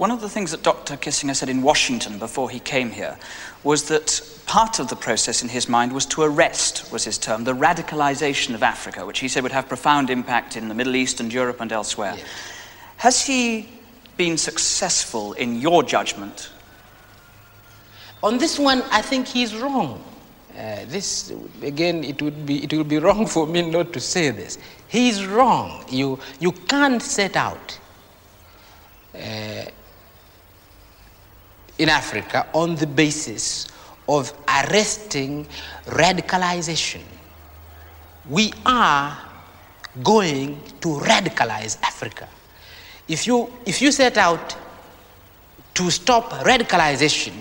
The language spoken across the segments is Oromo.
One of the things that Dr. Kissinger said in Washington before he came here was that part of the process in his mind was to arrest, was his term, the radicalization of Africa, which he said would have profound impact in the Middle East and Europe and elsewhere. Has he been successful in your judgment? On this one, I think he's wrong. Uh, this again, it would be it would be wrong for me not to say this. He's wrong. You you can't set out uh, in Africa on the basis of arresting radicalization. We are going to radicalize Africa. If you, if you set out to stop radicalization,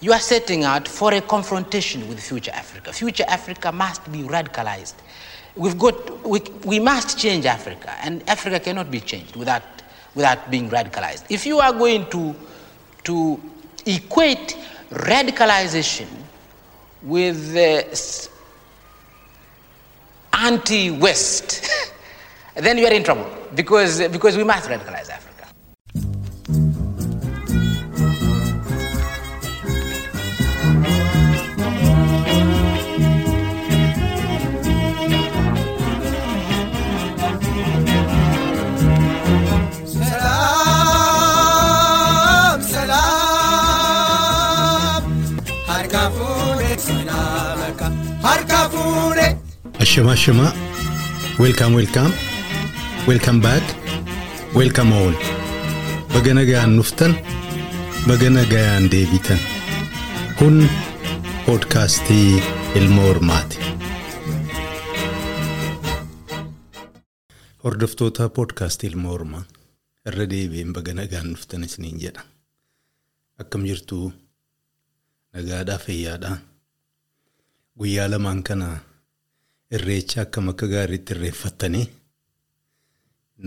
you are setting out for a confrontation with future Africa. Future Africa must be radicalized. We've got, we, we must change Africa, and Africa cannot be changed without, without being radicalized. If you are going to, to equate radicalization with uh, anti West, then you are in trouble because, because we must radicalize Africa. Ashama ashama. Welcome welcome. Welcome back. Welcome all. Baga nagayaan nuftan. Baga nagayaan deebitan. Kun poodkaastii ilma hormaati. Hordoftoota poodkaastii ilma hormaa irra deebi'een baga nagaan nuftan isiniin jedha. Akkam jirtuu nagaadhaa fayyaadhaa. Guyyaa lamaan kana irreecha akkam akka gaariitti irreeffattanii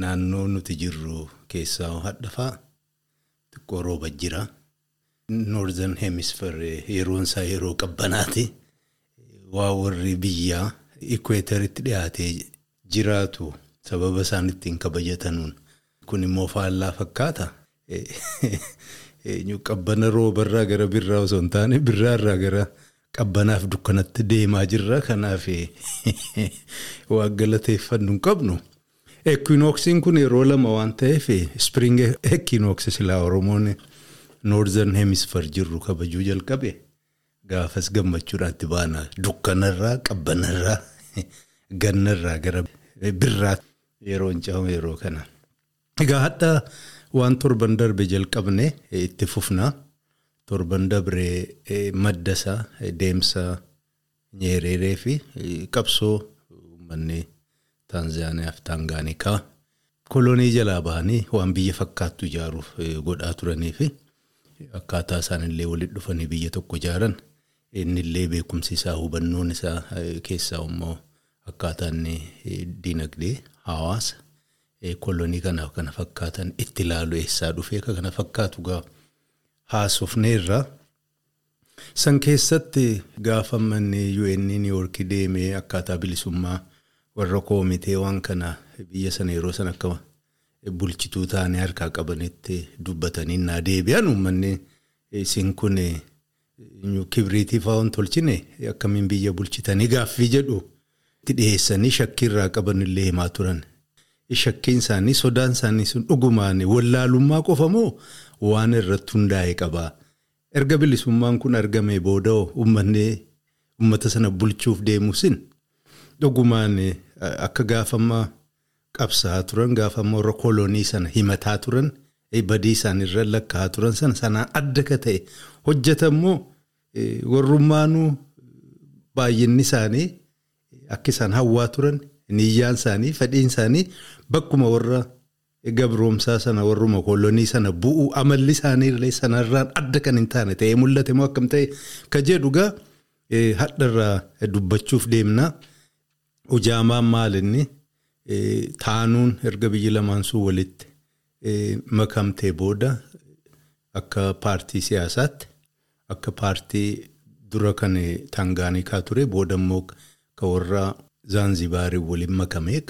naannoo nuti jirru keessaa hadhafaa xiqqoo rooba jira. Noorzen hemisfeer yeroon isaa yeroo qabbanaati. Waa warri biyyaa ikweeteritti dhiyaatee jiraatu sababa isaan ittiin kabajatanuun kun immoo faallaa fakkaata. Qabbana roobarraa gara birraa osoo hin taane birraarraa gara qabbanaaf dukkanatti deemaa jirra. Kanaaf waan galateeffannu hin qabnu. Ekwinooksiin kun yeroo lama waan ta'eef ispiriing ekwinooksi silaa Oromoon noorzen hemisfeer jirru kabajuu jalqabe gaafas gammachuudhaan itti baana. Dukkanarraa qabbanarraa gannarraa gara birraa yeroo hin caahu yeroo kana. Egaa hadda waan torban darbe jalqabne itti fufna. Torban dabree maddasaa deemsa nyeereeree fi qabsoo uummanni Taanzaaniyaa fi Taangaanikaa kolonii jalaa bahanii waan biyya fakkaattu ijaaruuf godhaa turanii fi akkaataa isaanillee walitti dhufanii biyya tokko ijaaran. Innillee beekumsi isaa hubannoon isaa keessaa immoo akkaataa inni diinagdee hawaasa. Kolonii kanaaf kana fakkaatan itti ilaalu eessaa dhufee kana fakkaatu gaa haasofneerra. San keessatti gaafa manni UN Niiwoorkii deemee akkaataa bilisummaa warra koomitee waan kana biyya sana yeroo sana akka bulchituu taanii harkaa qabanitti dubbatanii naa deebi'an uummanni isin kun kibriitii fa'aa tolchine akkamiin biyya bulchitanii gaaffii jedhu itti dhiyeessanii shakkiirraa qabanillee himaa turan. Shakkiin isaanii sodaan isaanii sun dhugumaan wallaalummaa qofa moo waan irratti hundaa'e qabaa. Erga bilisummaan kun argame booda uummanni uummata sana bulchuuf deemuusin dhugumaan akka gaafammaa qabsaa'aa turan gaafammaa warra kolonii sana himataa turan badii isaaniirra lakkaa'aa turan sana sanaan adda ka ta'e hojjetammoo warrummaanuu baay'inni isaanii akka isaan hawwaa turan niyyaan isaanii fedhiin isaanii bakkuma warra. Gabroomsaa sana warruma kolonii sana bu'uu amalli isaanii sanarraan adda kan hin taane ta'ee mul'ate moo akkam ta'e ka jedhu gaa hadharraa dubbachuuf deemna. Ujaamaan maalinni taanuun erga biyyi lamaan sun walitti makamtee booda akka paartii siyaasaatti akka paartii dura kan Taangaanikaa ture booda immoo kan warra Zaanzibaarii waliin makamee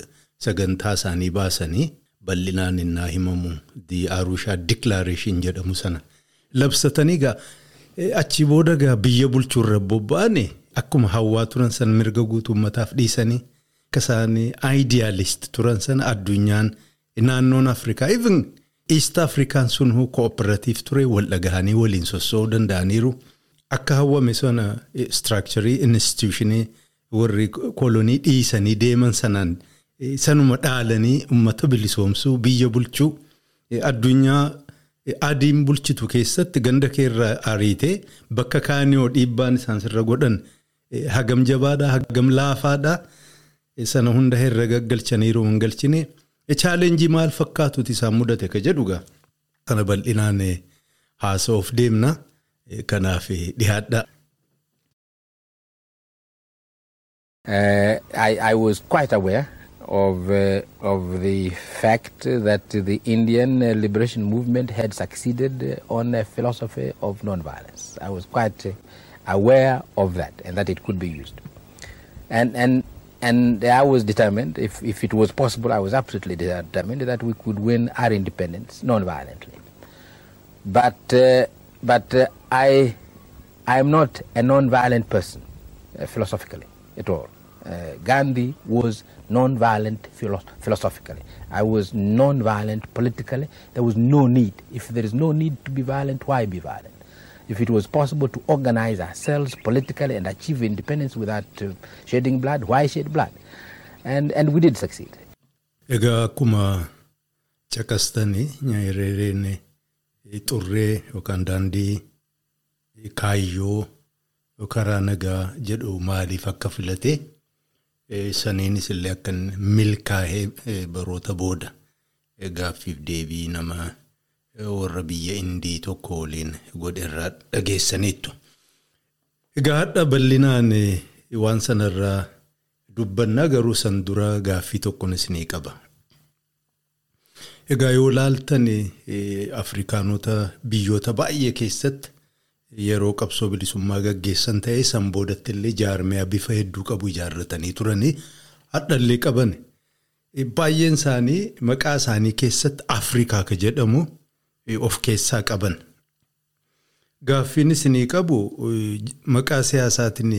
sagantaa isaanii baasanii. Bal'inaan innaa himamu di Arushaa Declaration jedhamu sana labsatanii gaa achi booda gaa biyya bulchuurra bobba'ane akkuma hawwaa turan san mirga guutuu uummataaf dhiisanii akka isaan idealist turan sana addunyaan naannoon Afrikaa even East Afrikaan sun cooperative ture wal dhagahanii waliin sossoo'uu danda'aniiru. Akka hawwame sana structurii institutionii warri kolonii dhiisanii deeman sanaan sanuma dhaalanii uummata bilisoomsuu biyya bulchuu addunyaa adiin bulchitu keessatti ganda keerraa ariitee bakka kaaniyoo dhiibbaan isaan sirra godhan hagam jabaadhaa hagam laafaadhaa sana hunda herra gaggalchaniiru hin galchine chaalenjii maal fakkaatuuti isaan mudate ka jedhugaa kana bal'inaan haasa'uuf deemna. Kanaaf dhiyaadha. Uh, I, I was quite aware of, uh, of the fact that the Indian liberation movement had succeeded on a philosophy of nonviolence. I was quite aware of that and that it could be used. And, and, and I was determined, if, if it was possible, I was absolutely determined that we could win our independence nonviolently. But, uh, but uh, I, I am not a non-violent person uh, philosophically at all. Uh, Gandhi was non-violent philo- philosophically. I was non-violent politically. There was no need. If there is no need to be violent, why be violent? If it was possible to organize ourselves politically and achieve independence without uh, shedding blood, why shed blood? And, and we did succeed. Egaa akkuma caqastanii nyaayirreereen xurree yookaan daandii kaayyoo karaa nagaa jedhu maaliif akka filate saniinis illee akka milkaa'ee baroota booda gaaffiif deebii nama warra biyya indii tokko waliin godhe irraa dhageessaniittu. Egaa hadha bal'inaan waan sanarraa dubbannaa garuu san dura gaaffii tokkonis ni qaba. Egaa yoo laaltan Afrikaanota biyyoota baay'ee keessatti yeroo qabsoo bilisummaa gaggeessan ta'ee san boodatti illee jaarmiyaa bifa hedduu qabu ijaarratanii turanii hadhallee qaban. Baay'een isaanii maqaa isaanii keessatti Afrikaa ka jedhamu of keessaa qaban. Gaaffiinis ni qabu maqaa siyaasaatiin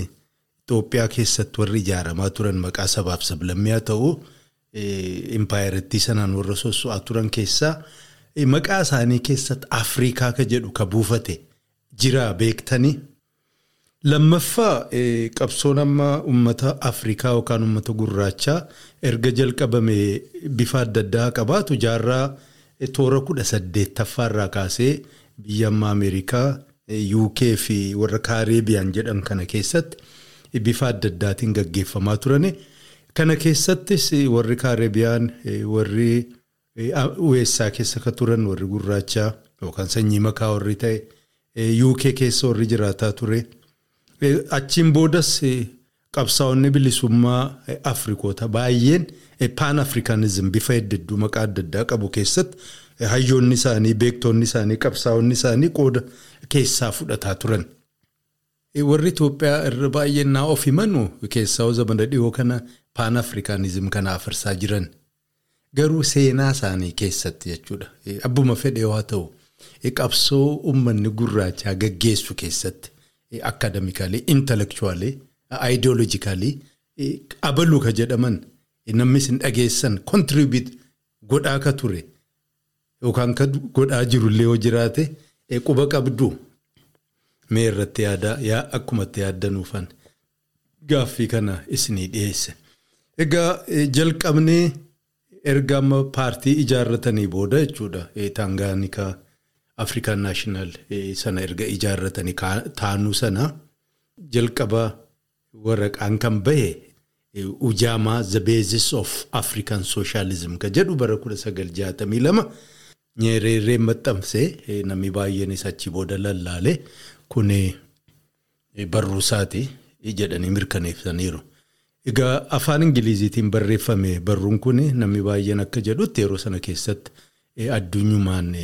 Itoophiyaa keessatti warri ijaaramaa turan maqaa sabaaf sablammii haa ta'u impaayerittii sanaan warra sosso'aa turan keessaa maqaa isaanii keessatti Afrikaa ka jedhu ka buufate. Jira beektanii. Lammaffaa qabsoon amma uummata Afrikaa yookaan uummata gurraachaa erga jalqabame bifa adda addaa qabaatu jaarraa toora kudha saddeettaffaarraa kaasee biyya amma Ameerikaa, UK fi warra Kaareebiyaan jedhan kana keessatti bifa adda addaatiin gaggeeffamaa turani. Kana keessattis warri Kaareebiyaan warri USA keessa ka turan warri gurraachaa yookaan sanyii makaa warri ta'e. UK keessa warri jiraataa ture. Achiin boodas qabsaa'onni bilisummaa Afrikoota baay'een paan afrikaanizim bifa hedduu maqaa adda addaa qabu keessatti hayyoonni isaanii beektonni isaanii qabsaa'onni isaanii qooda keessaa fudhataa turan. Warri Itoophiyaa irra baay'een naa of himanu keessaa zamana dhiyoo kana paan afrikaanizim kana afarsaa jiran. Garuu seenaa isaanii keessatti jechuudha. Abbuma fedhe yoo haa ta'u. Qabsoo uummanni gurraachaa gaggeessu keessatti akademikaalii intelektuwaalii aayidooloojikaalii abaluu ka jedhaman namni isin dhageessan kontiribiyut godhaa ka ture yookaan ka godhaa jirullee yoo jiraate quba qabdu mee irratti yaadaa yaa akkumatti yaaddanuufan gaaffii kana isinii dhiyeesse. Egaa jalqabnee erga amma paartii ijaarratanii booda jechuudha taangaanikaa. Afrikaan naashinaal sana erga ijaarratanii taanuu sana jalqaba waraqaan kan bahe Ujaamaa the basis of African socialism ka jedhu bara kudha sagal jaatamii lama nyeereerree maxxanfamee namni baay'eenis achi booda lallaale kun barruusaati jedhanii mirkaneessaniiru. Egaa afaan Ingiliziitiin barreeffame barruun kun namni baay'een akka jedhutti yeroo sana keessatti. Addunyumaan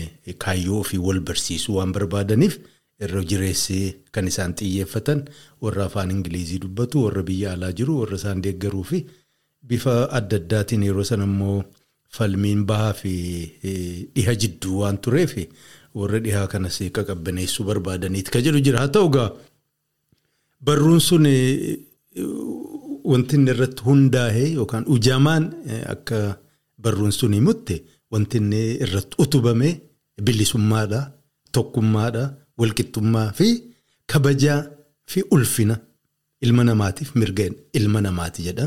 kaayyoo ofii wal barsiisuu waan barbaadaniif irra jireessee kan isaan xiyyeeffatan warra afaan ingilizii dubbatu warra biyya alaa jiru warra isaan deeggaruu fi bifa adda addaatiin yeroo sana immoo falmiin bahaa fi dhiha jidduu waan tureef warra dhihaa kanas qaqabbaneessuu barbaadaniiti ka jedhu jira haa ta'u gaa barruun sun wanti irratti hundaa'e yookaan ujamaan akka barruun sun himutte wanti inni irratti utubame bilisummaadha tokkummaadha walqixxummaa fi kabajaa fi ulfina. Ilma namaatiif mirga ilma namaati jedha.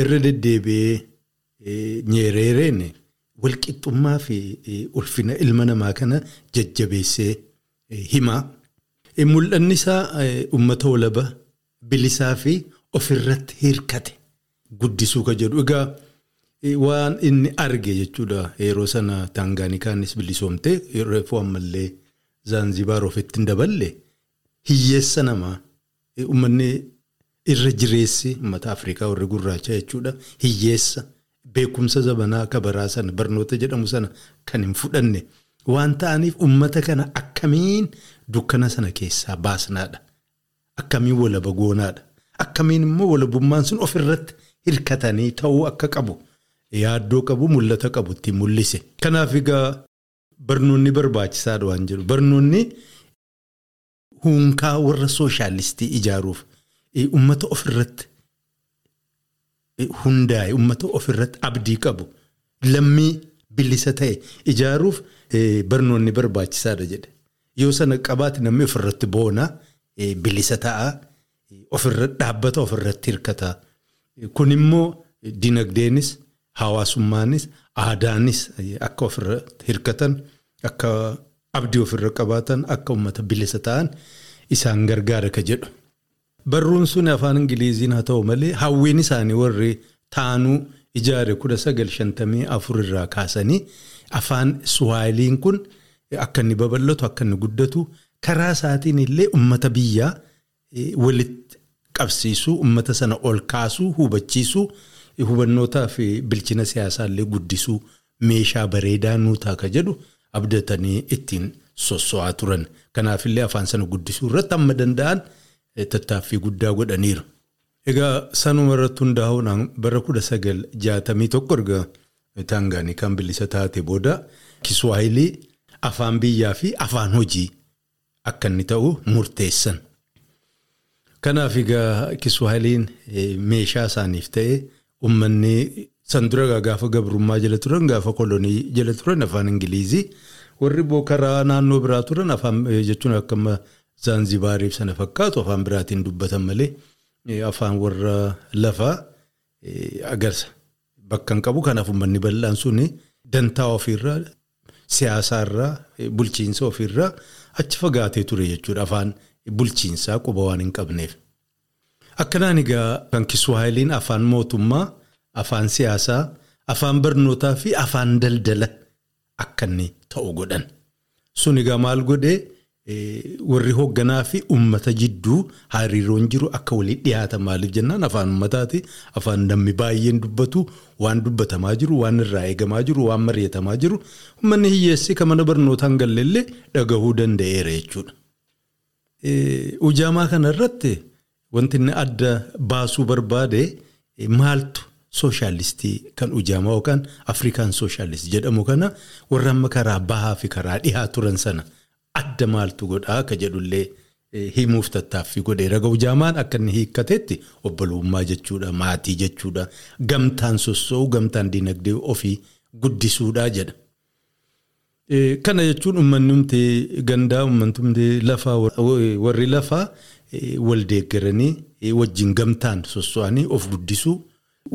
Irra deddeebi'ee nyeereereen walqixxummaa fi ulfina ilma namaa kana jajjabeessee himaa. Mul'anni isaa uummata walaba bilisaa fi ofirratti hirkate. Guddisuu ka jedhu. Egaa waan inni arge jechuudha. Yeroo sana taangaanikaannis bilisoomte reefuu ammallee zaanzibaar ofitti hin daballe hiyyeessa namaa uummanni irra jireessi uummata afrikaa warri gurraacha jechuudha. Hiyyeessa beekumsa zabanaa kabaraa sana barnoota jedhamu sana kan hin fudhanne. Waan ta'aniif uummata kana akkamiin dukkana sana keessaa baasnaadha? Akkamiin walaba goonaadha. Akkamiin immoo walabummaan sun ofirratti hirkatanii ta'uu akka qabu yaaddoo qabu mul'ata qabu ittiin mul'ise. Kanaaf egaa barnoonni barbaachisaadha waan jedhu barnoonni hunkaa warra sooshaalistii ijaaruuf uummata ofirratti hundaa'e uummata ofirratti abdii qabu lammii bilisa ta'e ijaaruuf barnoonni barbaachisaadha jedhe yoo sana qabaate namni ofirratti boona bilisa ta'a. Ofirra dhaabbata ofirratti hirkata. Kun immoo dinagdeenis hawaasummaanis aadaanis akka ofirratti hirkatan akka abdii ofirra qabaatan akka uummata bilisa ta'an isaan gargaara ka jedhu. Barruun sun afaan Ingiliiziin haa ta'u malee hawwiin isaanii warri taanuu ijaare kudha sagal shantamii afur irraa kaasanii afaan Suwaayiliin kun akka inni babal'atu akka inni guddatu karaa isaatiin illee uummata biyyaa. Walitti qabsiisuu uummata sana ol kaasuu hubachiisuu hubannootaa fi bilchina siyaasaa illee guddisuu meeshaa bareedaa nuu ta'a jedhu abdatanii ittiin sosso'aa turan. Kanaaf illee afaan sana guddisuu irratti amma danda'an tattaaffii guddaa godhaniiru. Egaa sanuma irratti hundaa'uudhaan bara kudha sagal jaatamii tokko erga taangaanii kan bilisa taate booda kiswaahilii afaan biyyaa fi afaan hojii akka inni ta'u murteessan. Kanaaf egaa kiswaahiliin meeshaa isaaniif ta'e uummanni san dura gaafa gabrummaa jala turan gaafa kolonii jala turan afaan ingilizii warri karaa naannoo biraa turan afaan jechuun akka zaanzibaariif sana fakkaatu afaan biraatiin dubbatan malee afaan warra lafaa agarsa bakka hin qabu kanaaf uummanni bal'aan suni dantaa ofiirraa siyaasaarraa bulchiinsa ofiirraa achi fagaatee ture jechuudha afaan. Bulchiinsaa quba waan hin qabneef. Akkanaan egaa kan kiswaahiliin afaan mootummaa, afaan siyaasaa, afaan barnootaa fi afaan daldala akka ta'u godhan. Sun egaa maal godhee warri hoogganaa fi uummata jidduu hariiroon jiru akka walii dhiyaatan maaliif jennaan afaan uummataati. Afaan namni baay'een dubbatu waan dubbatamaa jiru, waan irraa eegamaa jiru, waan mari'atamaa jiru. Uummanni hiyyeessi kan mana barnootaa hin galleellee dhagahuu danda'eera jechuudha. Ujaamaa kana irratti wanti inni adda baasuu barbaade maaltu sooshaalistii kan ujaamaa yookaan afrikaan sooshaalistii jedhamu kana warra amma karaa bahaa fi karaa dhihaa turan sana adda maaltu godhaa akka jedhullee himuuf tattaaffii godheera. Ujaamaan akka inni hiikkateetti obbolummaa jechuudha maatii jechuudha gamtaan sossoo'u gamtaan dinagdee ofii guddisuudha jedha. Kana jechuun uummanni gandaa uummanni lafaa warri lafaa wal deeggaranii wajjin gamtaan sosso'anii of guddisuu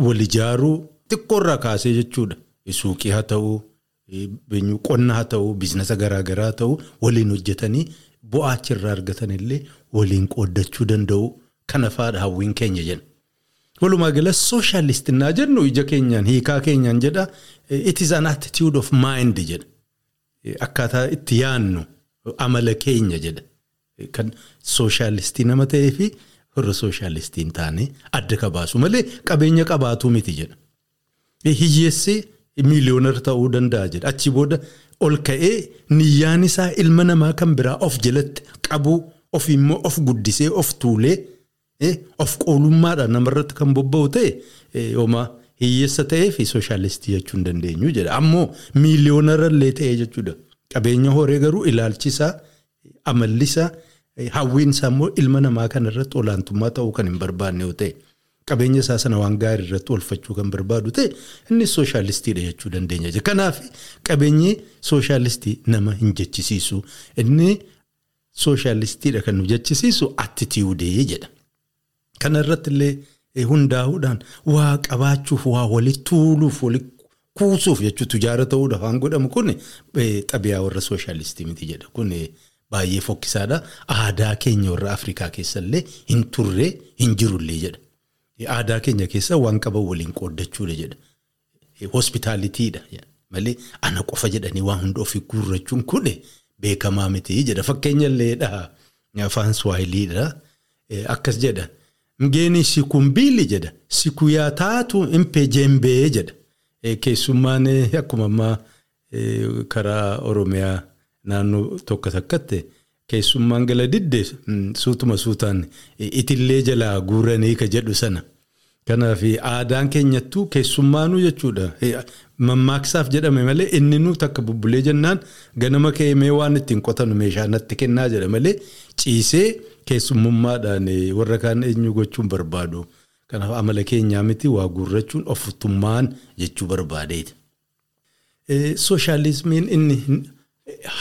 wal ijaaruu xiqqoorraa kaasee jechuudha. Suuqii haa ta'uu qonna haa ta'uu biizinasa garaagaraa haa ta'uu waliin hojjetanii bu'aa achirraa argatan illee waliin qooddachuu danda'u kana fa'aadha hawwiin keenya jenna. Walumaa gala sooshaalistinaa jennu ija keenyaan hiikaa keenyaan jedha it is an attitude of mind jedha. Akkaataa itti yaannu amala keenya jedha. Kan sooshaalistii nama ta'ee fi warra sooshaalistii hin taane adda ka baasu malee qabeenya qabaatuu miti jedha. Hiyyeessi miiliyoonara ta'uu danda'a jedha. Achi booda ol ka'ee niyyaan isaa ilma namaa kan biraa of jalatti qabuu of immoo of guddisee of tuulee of qoolummaadhaan namarratti kan bobba'u ta'e homaa hiyyeessa ta'ee fi sooshaalistii jechuu hin dandeenyu jedha. Ammoo miiliyoonarallee ta'ee jechuudha. Qabeenya horee garuu ilaalchisaa, amallisaa, hawwiinsaa immoo ilma namaa kanarratti olaantummaa ta'uu kan hin barbaanne yoo ta'e. Qabeenya isaa sana waan gaarii irratti oolfachuu kan barbaadu ta'e innis sooshaalistiidha jechuu dandeenya. Kanaaf qabeenyi sooshaalistii nama hin jechisiisu. Inni sooshaalistiidha kan nu jechisiisu attitiidee jedha. Kana irratti illee hundaa'uudhaan waa qabaachuuf waa walitti tuuluuf walitti kuusuuf jechuutu jaara ta'uudhaaf waan godhamu kun xabiyaa warra sooshaalistii miti jedha. Baay'ee fokkisaadha. Aadaa keenya warra Afrikaa keessallee hin turree hin jirullee jedha. Aadaa keenya keessa waan qaban waliin qooddachuudha jedha. Hospitaalitiidha malee ana qofa jedhanii waan hunda ofii guurrachuun kun beekamaa miti jedha. Fakkeenya illeedha afaan Suwaahiliidha. Akkas jedha. Mgeeni sikumbiili jedha. Sikuyaa taatu impee jembee jedha. Keessummaan akkuma karaa Oromiyaa naannoo tokko takkatti keessummaan gala didde suutuma suutaan itillee jalaa guuranii ka jedhu sana. Kanaaf aadaan keenyattuu keessummaanuu jechuudha. Mammaaksaaf jedhame malee inni nu takka bubbulee jennaan ganama keemee waan ittiin qotanu meeshaa natti kennaa jedha malee ciisee keessummummaadhaan warra kaan eenyu gochuun barbaadu. Kanaaf amala keenyaa miti waa guurrachuun ofittummaan jechuu barbaadeeti. Sooshaalizimiin inni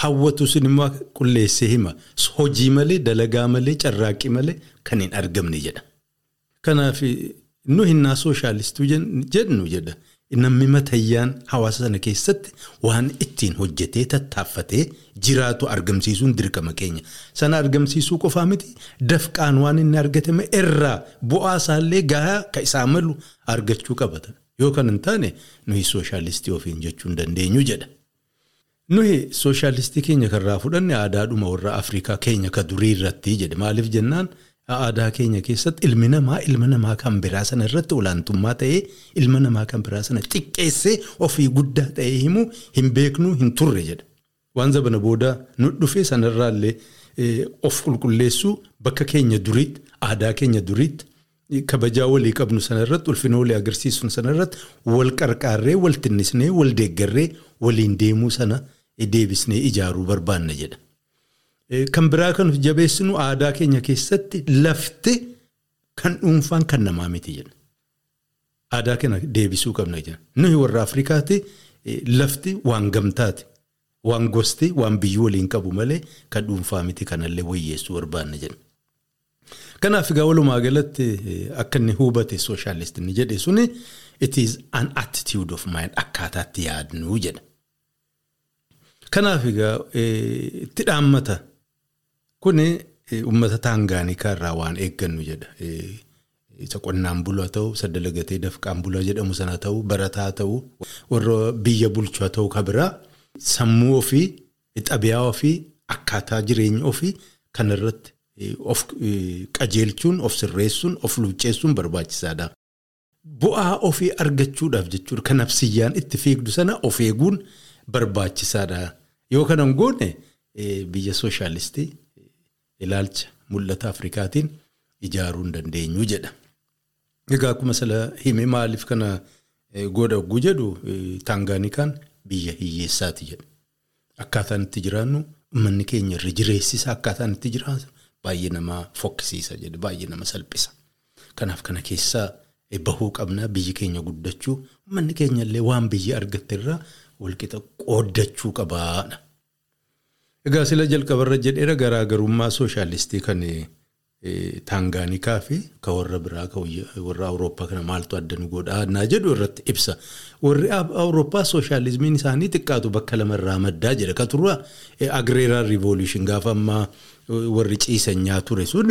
hawwatu sun immoo qulleessee hima. Hojii malee dalagaa malee carraaqqii malee kan hin argamne jedha. Kanaaf nu hinnaa sooshaalistuu jedhu jedha. Namni matayyaan hawaasa sana keessatti waan ittiin hojjetee tattaaffatee jiraatu argamsiisuun dirqama keenya. Sana argamsiisuu qofaa miti dafqaan waan inni argatame irraa bu'aa isaallee gahaa ka isaa malu argachuu qabata. Yoo kan hin taane nuyi sooshaalistii ofiin jechuu hin dandeenyu jedha. Nuyi sooshaalistii keenya kanarraa fudhanne aadaadhuma warra Afrikaa keenya ka durii irratti jedhe maaliif jennaan aadaa keenya keessatti ilmi namaa ilma namaa kan biraa sana irratti olaantummaa ta'ee ilma namaa kan biraa sana xiqqeessee ofii guddaa ta'ee himu hin beeknu hin turre jedha. Waan zabana booda nu dhufe sanarraallee of qulqulleessuu bakka keenya duriitti aadaa keenya duriitti kabajaa walii qabnu sanarratti ulfina walii agarsiisnu sanarratti wal qarqaarree wal tinnisnee wal deeggarree waliin deemuu sana deebisnee ijaaruu barbaanna jedha. Kan biraa kan jabeessinu aadaa keenya keessatti lafti kan dhuunfaan kan namaa miti jedha. Aadaa kana deebisuu qabna jedha. Nuyi warra Afrikaatti lafti waan gamtaati. Waan gosti waan biyyi waliin qabu malee kan dhuunfaa miti kanallee wayyeessuu barbaanna jedha. Kanaaf egaa walumaa galatti akka inni hubate sooshaalistii inni jedhe suni it is an attitude of mind akkaataatti yaadnu jedha. Kanaaf egaa itti dhaammata kuni uummata taangaanikaa irraa waan eeggannu jedha. Isa qonnaan bulaa ta'u, isa dalagatee dafqaan bulaa jedhamu sana ta'u, barataa ta'u, warra biyya bulchaa ta'u kan biraa sammuu ofii, xabiyaa ofii, akkaataa jireenya ofii kanarratti of qajeelchuun, of sirreessuun, of luucceessuun barbaachisaadha. Bu'aa ofii argachuudhaaf jechuudha. Kan nafsiyyaan itti fiigdu sana of eeguun barbaachisaadha. Yoo kanan goone biyya sooshaalistii ilaalcha mul'ata Afrikaatiin ijaaruu hin dandeenyu jedha. Egaa akkuma sala hime maaliif kana godha ogguu jedhu Taangaanikaan biyya hiyyeessaati jedha. Akkaataan itti jiraannu uummanni keenya irra jireessisa akkaataan itti jiraatu baay'ee nama fokkisiisa jedhe baay'ee nama salphisa. Kanaaf kana keessaa bahuu qabna biyyi keenya guddachuu uummanni keenya illee waan biyyi argatte irraa walqixa qooddachuu qabaadha. Egaa sila jalqabarra jedheera garaagarummaa sooshaalistii kan Taangaanikaa fi kan warra biraa kan warra Awurooppaa kana maaltu adda nu godhaa jedhu irratti ibsa. Warri Awurooppaa sooshaalizimiin isaanii xiqqaatu bakka lamarraa maddaa jedha. Kan turre agreeraan riivoluushin gaafa ammaa warri ciisanyaa ture sun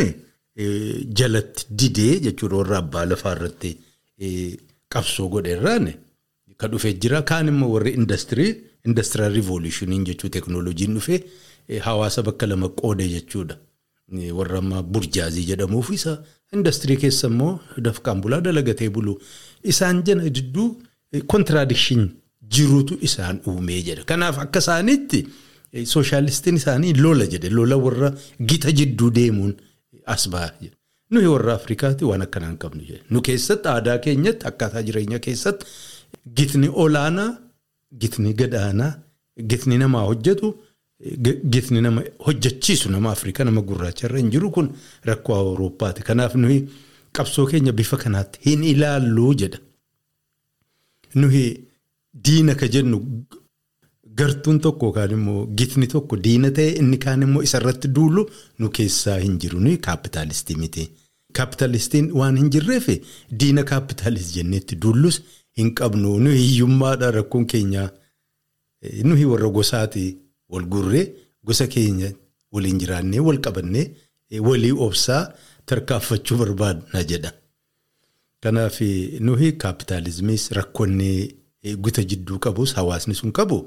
jalatti didee jechuudha warra abbaa lafaa irratti qabsoo godhe irraan kan dhufee jira. Kaan immoo warri industirii indastiraal riivoluushiniin jechuu teeknooloojiin dhufee hawaasa bakka lama qoode jechuudha. warra ammaa burjaazii jedhamuuf isa industirii keessa immoo dafqaan bulaa dalagatee bulu isaan jala jidduu kontiraadikshin jiruutu isaan uumee jedha. Kanaaf akka isaaniitti sooshaalistiin isaanii lola jedhe lola warra gita jidduu deemuun as ba'a nuyi warra Afrikaatti waan akkanaa hin qabnu. Nu keessatti aadaa keenyatti akkaataa jireenya keessatti gitni olaanaa, gitni gadaanaa, gitni namaa hojjetu, gitni nama hojjechiisu nama Afrikaa nama gurraacha irra hin jiru kun rakkoo Awurooppaati. Kanaaf nuyi qabsoo keenya bifa kanaatti hin ilaallu jedha. Nuyi diina ka jennu gartuun tokko yookaan immoo gitni tokko diina ta'e inni kaan immoo isarratti duulu nu keessaa hin jiru nuyi kaapitaalistii miti. Kaapitaalistiin waan hin jirreef diina kaapitaalist jenneetti duullus hin qabnu nuyi hiyyummaadha rakkoon keenya nuyi warra gosaati wal gurree gosa keenya waliin jiraannee wal qabannee walii obsaa tarkaanfachuu barbaadna jedha. Kanaaf nuyi kaapitaalizimiis rakkoonni guta jidduu qabus hawaasni sun qabu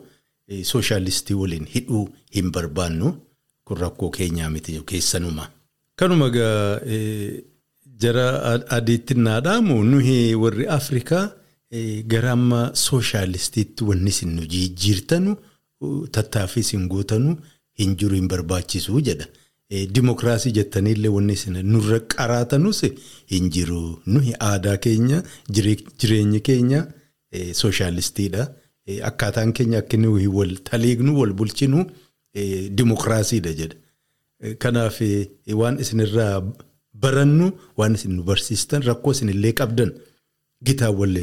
sooshaalistii waliin hidhuu hin barbaannu kun rakkoo keenyaa miti keessanuma. Kanuma egaa jara adiitti naadhaamu nuyi warri Afrikaa gara amma sooshaalistiitti wanni isin nu jijjiirtanu tattaaffii isin gootanu hin jiru hin barbaachisu jedha. Dimokiraasii jettaniillee wanni isin nurra qaraatanus hin jiru. Nuyi aadaa keenya jireenyi keenya sooshaalistiidha. Akkaataan keenya akka nuyi wal taliignu wal bulchinu dimokiraasiidha jedha. Kanaaf waan isinirraa barannu waan isin nu barsiistan rakkoo isinillee qabdan gitaa wal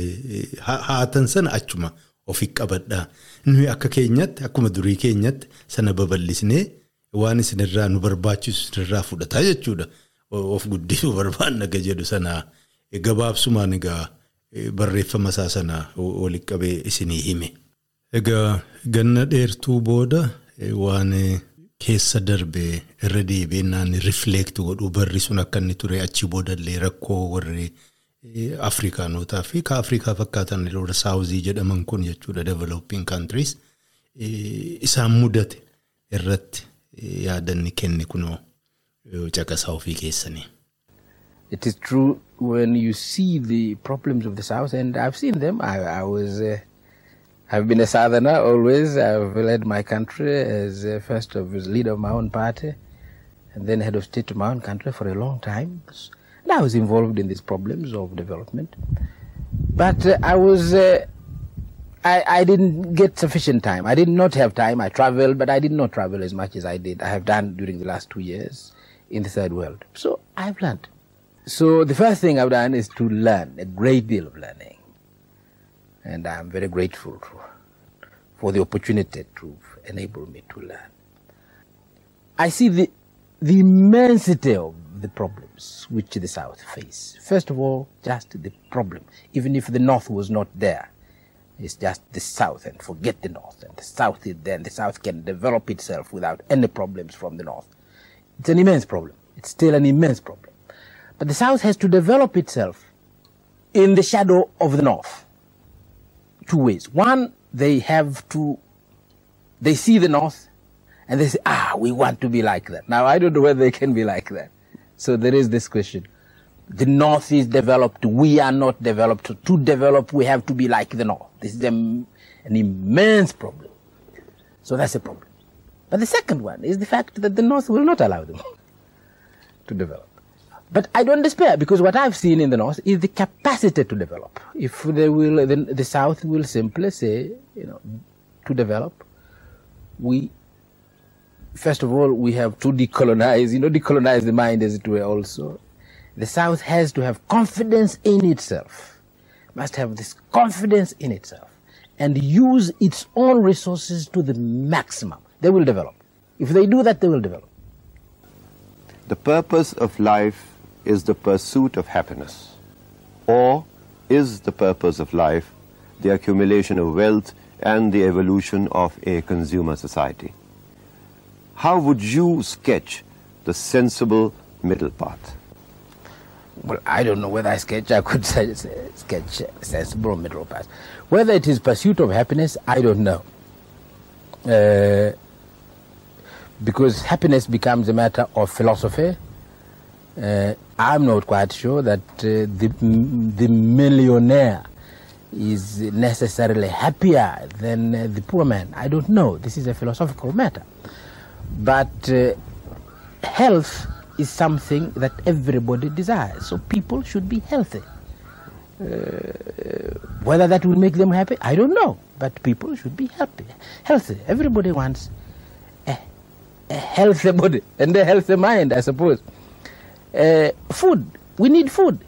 haatan sana achuma ofi qabadhaa. Nuyi akka keenyatti akkuma durii keenyatti sana babal'isnee waan isinirraa nu barbaachisu isinirraa fudhataa jechuudha. Of guddisuu barbaanna jedhu sana gabaabsumaan egaa barreeffama isaa sana walitti qabee isinii hime. Egaa ganna dheertuu booda waan keessa darbee irra deebiin rifleekti godhuu barri sun akka inni ture achi boodallee rakkoo warri Afrikaanotaa fi ka Afrikaa fakkaatan warra saawuzii jedhaman kun jechuudha developing countries isaan mudate irratti yaadanni kenne kunoo caqasaa ofii keessanii. It is true when you see the problems of the South, and I've seen them. I, I was, uh, I've been a Southerner always. I've led my country as uh, first of as leader of my own party, and then head of state of my own country for a long time. And I was involved in these problems of development, but uh, I was. I, I didn't get sufficient time. I did not have time. I traveled, but I did not travel as much as I did. I have done during the last two years in the third world. So I've learned. So the first thing I've done is to learn, a great deal of learning. And I'm very grateful for, for the opportunity to enable me to learn. I see the, the immensity of the problems which the South face. First of all, just the problem. Even if the North was not there, it's just the South and forget the North. And the South is there and the South can develop itself without any problems from the North. It's an immense problem. It's still an immense problem. But the South has to develop itself in the shadow of the North. Two ways. One, they have to, they see the North and they say, ah, we want to be like that. Now, I don't know whether they can be like that. So there is this question. The North is developed, we are not developed. To develop, we have to be like the North. This is a, an immense problem. So that's a problem. But the second one is the fact that the North will not allow them to develop. But I don't despair because what I've seen in the North is the capacity to develop. If they will, then the South will simply say, you know, to develop, we, first of all, we have to decolonize, you know, decolonize the mind as it were also. The South has to have confidence in itself, must have this confidence in itself and use its own resources to the maximum. They will develop. If they do that, they will develop. The purpose of life is the pursuit of happiness? Or is the purpose of life the accumulation of wealth and the evolution of a consumer society? How would you sketch the sensible middle path? Well, I don't know whether I sketch, I could sketch sensible middle path. Whether it is pursuit of happiness, I don't know. Uh, because happiness becomes a matter of philosophy. Uh, I'm not quite sure that uh, the, the millionaire is necessarily happier than uh, the poor man. I don't know. This is a philosophical matter. But uh, health is something that everybody desires. So people should be healthy. Uh, whether that will make them happy, I don't know. But people should be happy, healthy. Everybody wants a, a healthy body and a healthy mind, I suppose. Uh, food, we need food.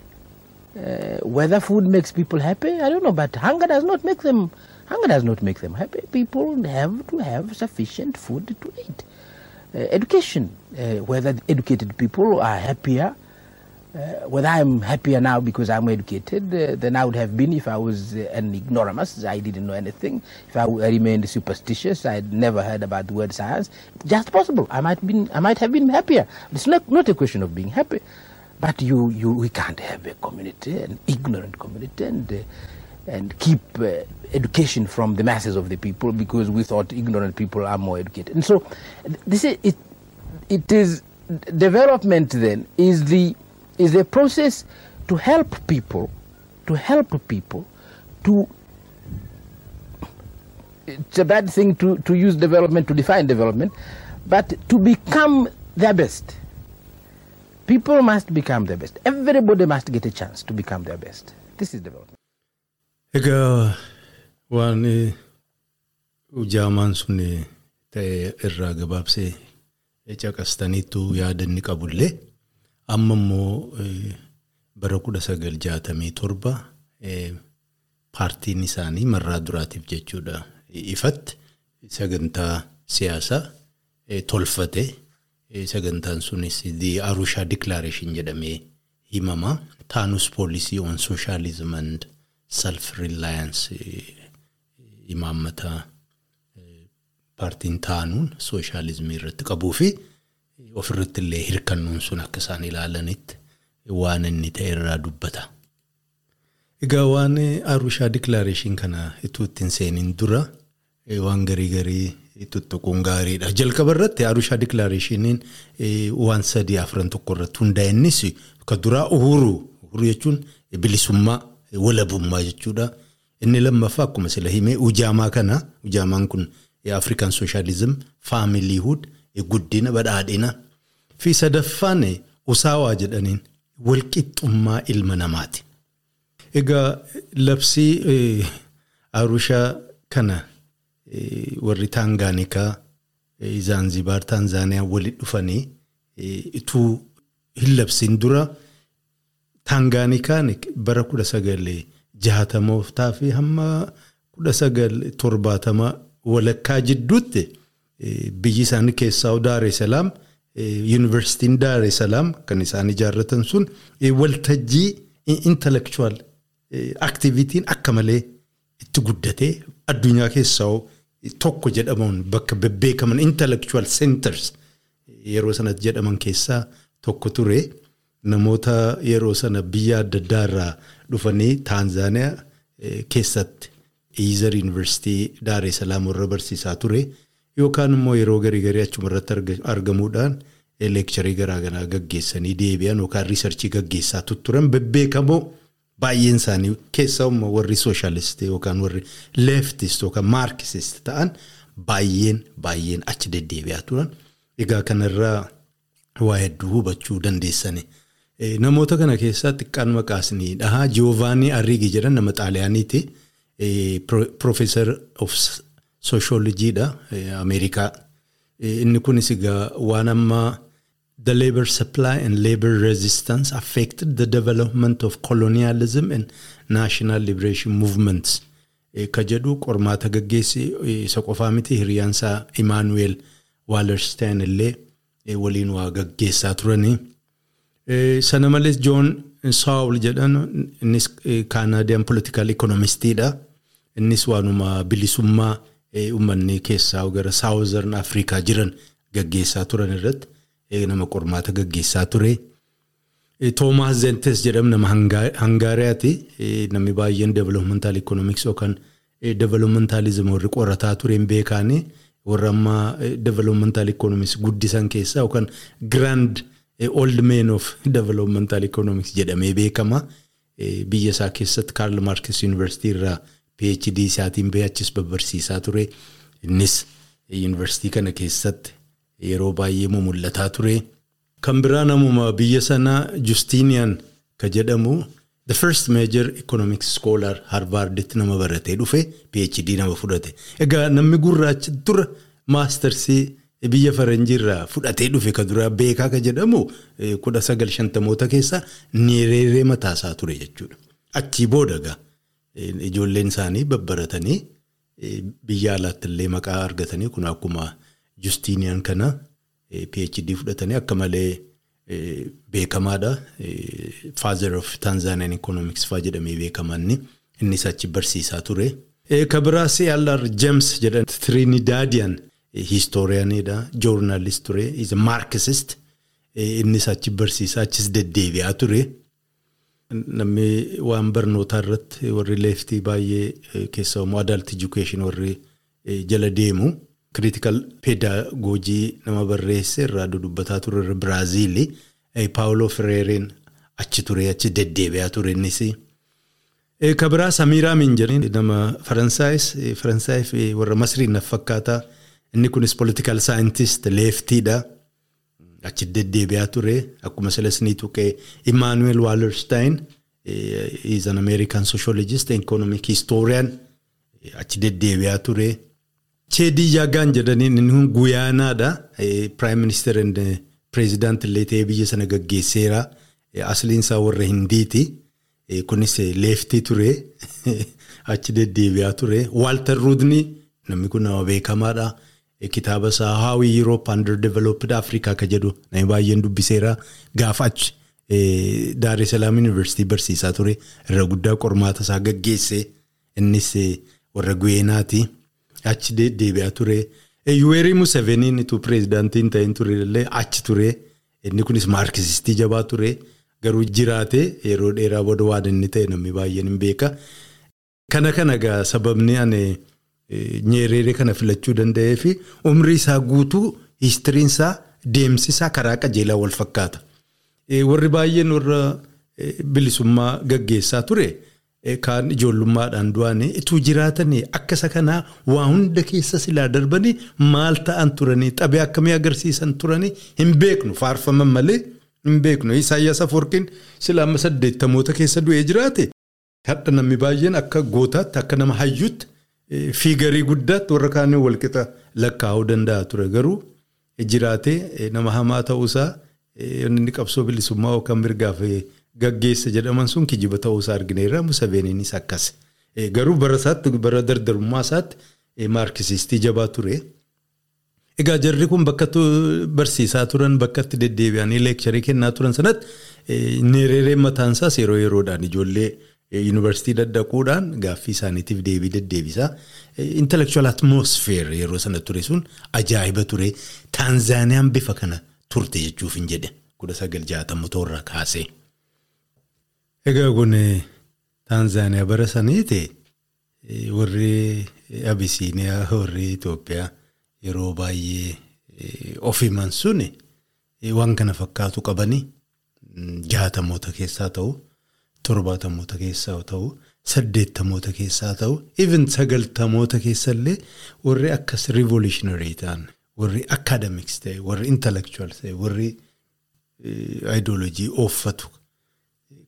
Uh, whether food makes people happy, I don't know. But hunger does not make them. Hunger does not make them happy. People have to have sufficient food to eat. Uh, education, uh, whether educated people are happier uh, whether I'm happier now because I'm educated than I would have been if I was an ignoramus, I didn't know anything. If I remained superstitious, I'd never heard about the word science. Just possible. I might been, I might have been happier. It's not, not a question of being happy, but you, you, we can't have a community, an ignorant community, and uh, and keep uh, education from the masses of the people because we thought ignorant people are more educated. And so, this is it. It is development. Then is the is a process to help people, to help people to. It's a bad thing to, to use development to define development, but to become their best. People must become their best. Everybody must get a chance to become their best. This is development. Egaa waan ujaamaan sun ta'e irraa gabaabsee caqastaniitu yaada inni qabullee amma immoo eh, bara kudha sagal jaatamii torba eh, paartiin isaanii marraa duraatiif jechuudha ifatti sagantaa siyaasaa eh, tolfate sagantaan sunis the Arusha Declaration jedhamee himama taanus policy on socialism and self-reliance eh, imaammata eh, paartiin taanuun sooshaalizimii irratti qabuu fi ofirratti illee hirkannuun sun akka isaan ilaalanitti waan inni ta'e irraa dubbata. Egaa waan eh, Arushaa Declaration kana ituu ittiin seeniin dura eh, waan garii garii tuttuquun gaariidha. Jalqaba irratti Arushaa eh, waan sadii afran tokko irratti hundaa'e innis ka duraa uhuru jechuun bilisummaa walabummaa jechuudha. Inni lammaffaa akkuma sila himee ujaamaa kana ujaamaan kun African Socialism, Familyhood, guddina badhaadhina fi sadaffaan usaawaa jedhaniin walqixxummaa ilma namaati. Egaa labsii Arushaa kana warri Taangaanikaa, Zaanzibaar, Taanzaaniyaa walitti dhufanii ituu hin labsiin dura Taangaanikaan bara kudha sagal jahatamootaa fi hamma kudha sagal torbaatama walakkaa jidduutti eh, biyyi isaanii keessaa Daaree Salaam yuunivarsiitiin Daaree Salaam kan isaan ijaarratan sun eh, waltajjii intellectual activitiin akka malee itti guddatee addunyaa keessaa tokko jedhamuun bakka bebbeekaman intellectual centers yeroo sanatti jedhaman keessaa tokko ture. Namoota yeroo sana biyya adda addaa irraa dhufanii Taanzaaniyaa keessatti Iizar Yuunivarsiitii Daaree Salaam warra barsiisaa ture yookaan immoo yeroo garii garii achuma irratti argamuudhaan leekcharii garaagaraa gaggeessanii deebi'an yookaan riisarchii gaggeessaa turan bebbeekamoo baay'een isaanii keessaa warri sooshaalistii yookaan warri leeftist yookaan maarkisist ta'an baay'een baay'een achi deddeebi'aa turan egaa kanarraa waa hedduu hubachuu dandeessani. Namoota kana keessaa xiqqaan maqaasni dhahaa Jiyovaanii Arriigi jedhan nama xaaliyaaniiti. Profeesar of Sooshoolojiidha Ameerikaa. Inni kunis egaa waan ammaa The labor supply and labor resistance affected the development of colonialism and national liberation movements. Ka jedhu qormaata gaggeessi isa qofaa miti hiriyaansaa Imaanuweel Waalerstein illee waliin waa gaggeessaa turanii. Sana malees Joon Saawul jedhan innis Kaanaadiyaan politikaal ikonomistiidha. Innis waanuma bilisummaa uummanni keessaa gara Saawuzarn Afrikaa jiran gaggeessaa turan irratti nama qormaata gaggeessaa ture. Toomaas Zentes jedhamu nama Hangaariyaati. Namni baay'een developmental economics yookaan developmentalism warri qorataa tureen beekaanii warra ammaa developmental economics guddisan keessaa yookaan grand old man of developmental economics jedhamee beekama. Biyya isaa keessatti Karl Marx University irraa PhD isaatiin bahee achis babbarsiisaa ture. Innis yuunivarsiitii kana keessatti yeroo baay'ee mul'ataa ture. Kan biraa namuma biyya sanaa Justinian ka jedhamu the first major economic scholar Harvarditti nama baratee dhufe PhD nama fudhate. Egaa namni gurraachi dura maastarsii biyya faranjiirraa fudhatee dhufe ka duraa beekaa ka jedhamu kudha sagal shantamoota keessa Niireeree mataasaa ture jechuudha. Achii booda egaa ijoolleen isaanii babbaratanii biyya alaatti illee maqaa argatanii kun akkuma Justinian kana PhD fudhatanii akka malee beekamaadha. Father of Tanzanian Economics fa'aa jedhamee beekamanni innis achi barsiisaa ture. Ka biraa CLR James jedhan Trinidadian historianidha. Journalist ture. Is a Marxist. Innis achi barsiisaa achis deddeebi'aa ture. Namni waan barnootaa irratti warri leeftii baay'ee keessumaa adult education warri jala deemu. Critical pedagoojii nama barreesse irraa dudubbataa ture irra Biraaziili. Paawuloo Fireereen achi ture achi deddeebi'aa ture innis. Ka biraa Samiraa Minjariin nama Faransaayis Faransaayif warra Masriin na fakkaata. Inni kunis political scientist leeftiidha. Achi deddeebi'aa ture. Akkuma silasnii tuqee Immanuel Wallerstein is an American sociologist economic historian achi deddeebi'aa ture. Cheedii Yaagaan jedhaniin inni kun Guyaanaadha. Prime Minister and President illee ta'ee biyya sana gaggeesseera. Asliin isaa warra Hindiiti. Kunis leeftii ture. Achi deddeebi'aa ture. Walter Rudni namni kun nama beekamaadha. Kitaaba isaa How Europe Underdeveloped Africa ka jedhu namni baay'een dubbiseera. Gaafa achi Daar es Salaam University barsiisaa ture. Irra guddaa qormaata isaa gaggeesse. Innis warra Guyeenaati. Achi deddeebi'aa ture. Yuweerii Museveniin ituu pireezidaantiin ta'in ture illee achi ture. Inni kunis maarkisistii jabaa ture. Garuu jiraate yeroo dheeraa booda waan inni ta'e namni baay'een hin beeka. Kana kana sababni ani nyeereeree kana filachuu danda'ee fi umrii isaa guutuu histiriin isaa deemsi isaa karaa qajeelaa wal fakkaata. Warri baay'een warra bilisummaa gaggeessaa ture. Kaan ijoollummaadhaan du'anii ituu jiraatanii akka isa kanaa waa hunda keessa silaa darbanii maal ta'an turanii xabee akkamii agarsiisan turanii hin beeknu faarfaman malee hin beeknu. Isaayyaas Afoorqiin silaa amma saddeettamoota keessa du'ee jiraate hadha namni baay'een akka gootaatti akka nama hayyuutti fiigarii guddaatti warra kaaniin walqixa lakkaa'uu danda'a ture garuu jiraatee nama hamaa ta'uusaa inni qabsoo bilisummaa yookaan mirgaaf gaggeessa jedhaman sun kijiba ta'uusaa argineerra Museveniinis akkas. Garuu bara isaatti bara dardarummaa isaatti maarkisistii jabaa ture. Egaa jarri kun bakka barsiisaa turan bakka itti deddeebi'anii leekcharii kennaa turan sanatti neereereen mataan isaas yeroo yeroodhaan ijoollee yuunivarsiitii daddaquudhaan gaaffii isaaniitiif deebii deddeebisaa. Intellectual atmosphere yeroo sana ture sun ajaa'iba ture. Taanzaaniyaan bifa kana turte jechuuf hin jedhe kudha sagal jaatamu irraa kaasee. Egaa kun Taanzaaniyaa bara saniiti warri Abisiiniyaa warri Itoophiyaa yeroo baay'ee of himan suni waan kana fakkaatu qabanii jaatamoota keessaa ta'u torbaatamoota keessaa ta'u saddeettamoota keessaa ta'u even sagaltamoota keessallee warri akkas revolutionary ta'an warri academics ta'e warri intellectual ta'e warri ideolojii ooffatu.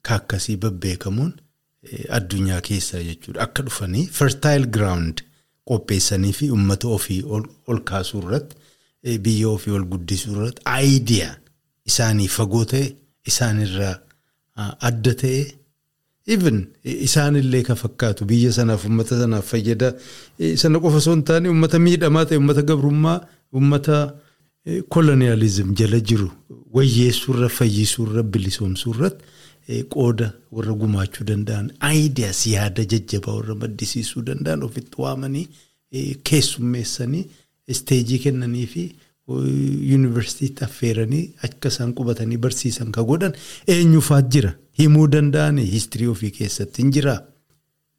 Kaakkasii babbeekamuun addunyaa keessaa jechuudha. Akka dhufanii fertile ground qopheessanii fi uummata ofii ol kaasuu irratti biyya ofii ol guddisuu irratti aayidiyaa isaanii fagoo ta'e isaanirraa adda ta'e even isaanillee kan fakkaatu biyya sanaaf uummata sanaaf fayyada sana qofa osoo hin taane uummata miidhamaa ta'e uummata gabrummaa uummata koloniyaalizim jala jiru wayyeessuurra fayyisuurra bilisoomsuurratti. qooda warra gumaachuu danda'an aayidiyaas yaada jajjabaa warra maddisiisuu danda'an ofitti waamanii keessummeessanii isteejii kennanii fi yuunivarsiitiitti affeeranii akka isaan qubatanii barsiisan ka godhan eenyufaat jira himuu danda'an histirii ofii keessatti hin jiraa.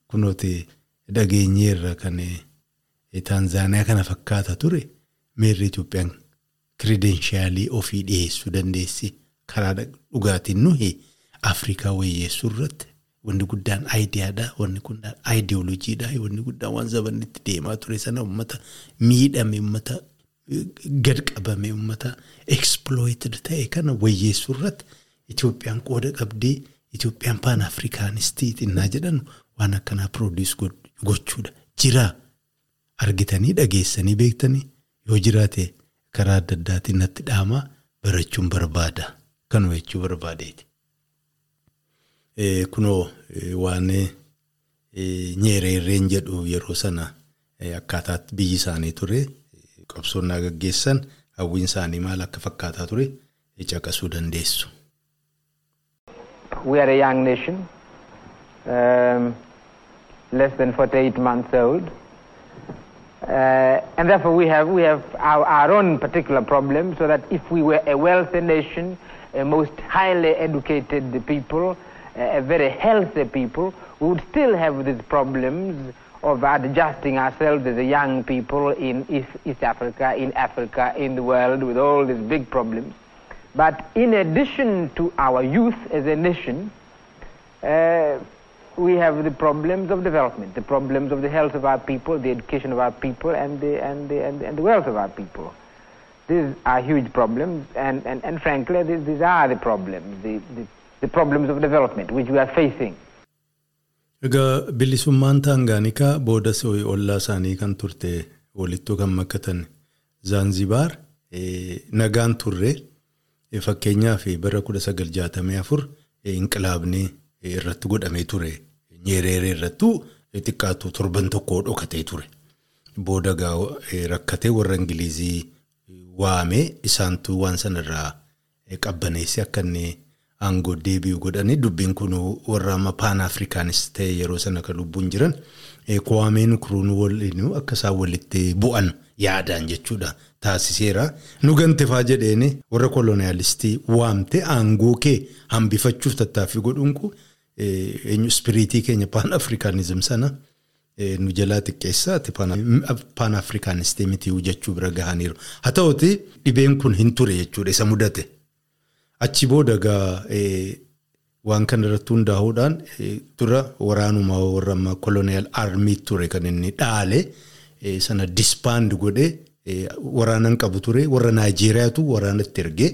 Kunooti dhageenyeerra kan Taanzaaniyaa kana fakkaata ture meerri Itoophiyaan kiredenshaalii ofii dhiyeessuu dandeessi karaa dhugaatiin nuyi. Afrikaa wayyeessuu irratti wanni guddaan aayidiyaadha. Wanni guddaan aayidiyooloojiidha. Wanni guddaan waan zabanni itti deemaa ture sana uummata miidhame uummata gad qabame uummata exploited ta'e kana wayyeessuu irratti Itoophiyaan qooda qabdee Itoophiyaan paan afrikaanistii xinnaa jedhan waan akkanaa produce gochuudha. Jiraa argitanii dhageessanii beektanii yoo jiraate karaa adda addaatiin natti dhaamaa barachuun barbaada. Kanuma jechuu barbaadeeti. Kunoo waan nyeereerreen jedhu yeroo sana akkaataatti biyyi isaanii ture qabsoonnaa gaggeessan hawwiin isaanii maal akka fakkaataa ture caqasuu dandeessu. We are a young nation, um, less than 48 months old. Uh, and therefore we have, we have our, our own particular problems so that if we were a wealthy nation, a most highly educated people, a very healthy people, we would still have these problems of adjusting ourselves as a young people in East, East Africa, in Africa, in the world, with all these big problems. But in addition to our youth as a nation, uh, we have the problems of development, the problems of the health of our people, the education of our people, and the, and the, and, and the wealth of our people. These are huge problems, and, and, and frankly, these, these are the problems, the, the, the problems of development which we are facing. Egaa bilisummaan Taangaanikaa booda ollaa isaanii kan turte walittuu kan makkatan Zaanzibaar nagaan turre fakkeenyaaf bara 1964 inqilaabni irratti godhamee ture. Nyeereeree irrattuu xiqqaatu torban tokko dhokatee ture. Booda rakkatee warra Ingilizii waamee isaantu waan sanarraa qabbaneesse akka inni aangoo deebi'u godhanii dubbiin kun warra amma paan afrikaanis ta'e yeroo sana kan lubbuun jiran Kwaameen Nkrumah waliin akka isaan walitti bu'an yaadaan jechuudha taasiseera. Nu gantefaa jedheen warra koloniyaalistii waamte aangoo kee hambifachuuf tattaaffii godhuun kun ispiriitii keenya paan afrikaanizim sana nu jalaa xiqqeessaati paan afrikaanistii miti jechuu bira gahaniiru. Haa ta'uti dhibeen kun hin ture jechuudha isa mudate. Achi booda gaa waan kana irratti hundaa'uudhaan dura waraanuma warra amma koloniyaal armii ture kan inni dhaale sana disbaand godhee waraanan qabu ture warra Naayijeeriyaatu waraanatti ergee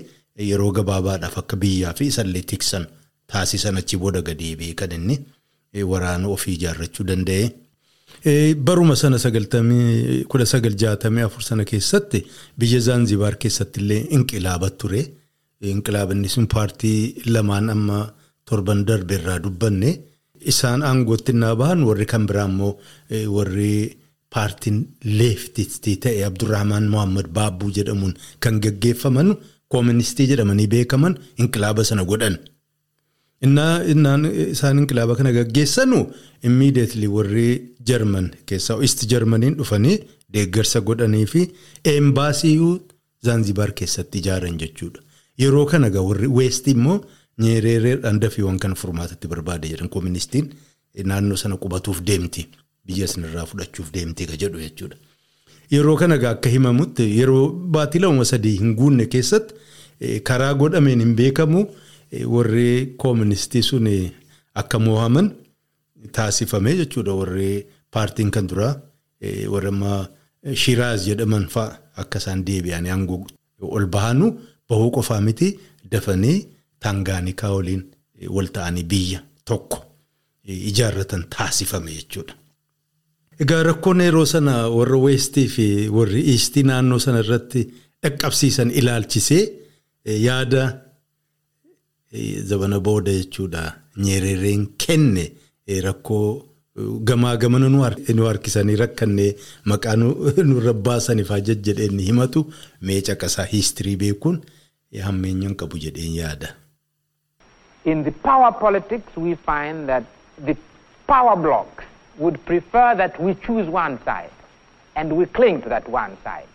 yeroo gabaabaadhaaf akka biyyaa fi isallee tiksan taasisan achi booda gadi kan inni waraana ofii ijaarrachuu danda'e. Baruma sana kudha sagal jaatamii afur sana keessatti biyya Zaanzibaar keessatti illee inqilaaba ture. Inqilaabanni sun paartii lamaan amma torban darbe irraa dubbanne isaan aangootti naa bahan warri kan biraa immoo warri paartiin leeftistii ta'e Abdurrahmaan Mohaammed Baabbuu jedhamuun kan gaggeeffaman kooministii jedhamanii beekaman inqilaaba sana godhan. Innaan isaan inqilaaba kana gaggeessanu immiideetli warri Jarman keessaa East Jarmaniin dhufanii deeggarsa godhanii fi eembaasii Zaanzibaar keessatti ijaaran jechuudha. Yeroo kana egaa warri Weest immoo nyeereereedhaan dafiiwwan kana furmaatatti barbaade jedhan kooministiin naannoo sana qubatuuf deemti. Biyya sanarraa fudhachuuf deemti ka jedhu jechuudha. Yeroo kana egaa akka himamutti yeroo baatii lama sadii hin guunne keessatti karaa godhameen hin beekamu warri kooministii sun akka mo'aman taasifame jechuudha. Warri paartiin kan duraa warra Shiraaz jedhaman fa'a akka isaan deebi'anii aangoo ol bahanu. Bahuu qofaa miti dafanii Taangaanikaa waliin wal ta'anii biyya tokko ijaarratan taasifame jechuudha. Egaa rakkoon yeroo sana warra weestii fi warri iistii naannoo sana irratti dhaqqabsiisan ilaalchisee yaada zabana booda jechuudha. Nyeerereen kenne rakkoo gamaa gamana nu harkisanii rakkannee maqaa nurra baasaniifaa jejjedheen himatu mee caqasaa hiistirii beekuun. Hammeenyaan qabu jedheen yaada. In the power politics we find that the power blocks would prefer that we choose one side and we cling to that one side.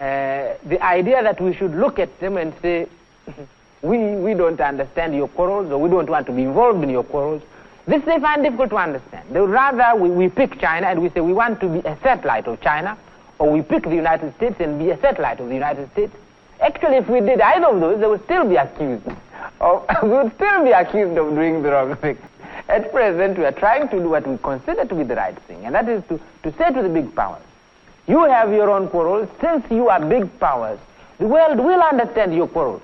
Uh, the idea that we should look at them and say, we, we don't understand your quarrels or we don't want to be involved in your quarrels, this they find difficult to understand. They would rather we, we pick China and we say we want to be a satellite of China or we pick the United States and be a satellite of the United States. Actually, if we did either of those, they would still be accused. Of, we would still be accused of doing the wrong thing. At present, we are trying to do what we consider to be the right thing, and that is to, to say to the big powers, You have your own quarrels. Since you are big powers, the world will understand your quarrels.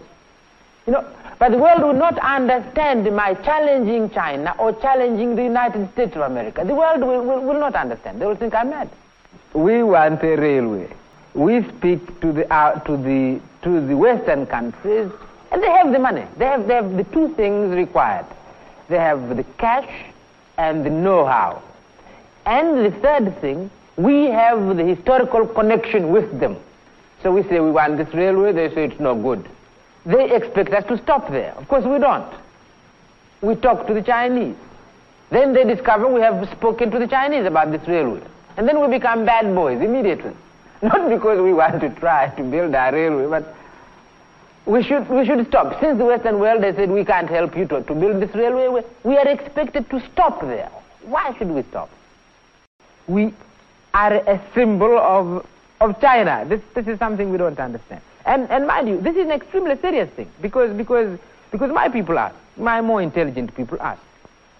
You know, but the world will not understand my challenging China or challenging the United States of America. The world will, will, will not understand. They will think I'm mad. We want a railway. We speak to the, uh, to the, to the Western countries, and they have the money. They have, they have the two things required. They have the cash and the know-how. And the third thing, we have the historical connection with them. So we say we want this railway, they say it's no good. They expect us to stop there. Of course we don't. We talk to the Chinese. Then they discover we have spoken to the Chinese about this railway. And then we become bad boys immediately. Not because we want to try to build our railway, but we should, we should stop. Since the Western world has said we can't help you to, to build this railway, we- we are expected to stop there. Why should we stop? We are a symbol of, of China. This, this is something we don't understand. And, and mind you, this is an extremely serious thing because, because, because my people ask, my more intelligent people ask,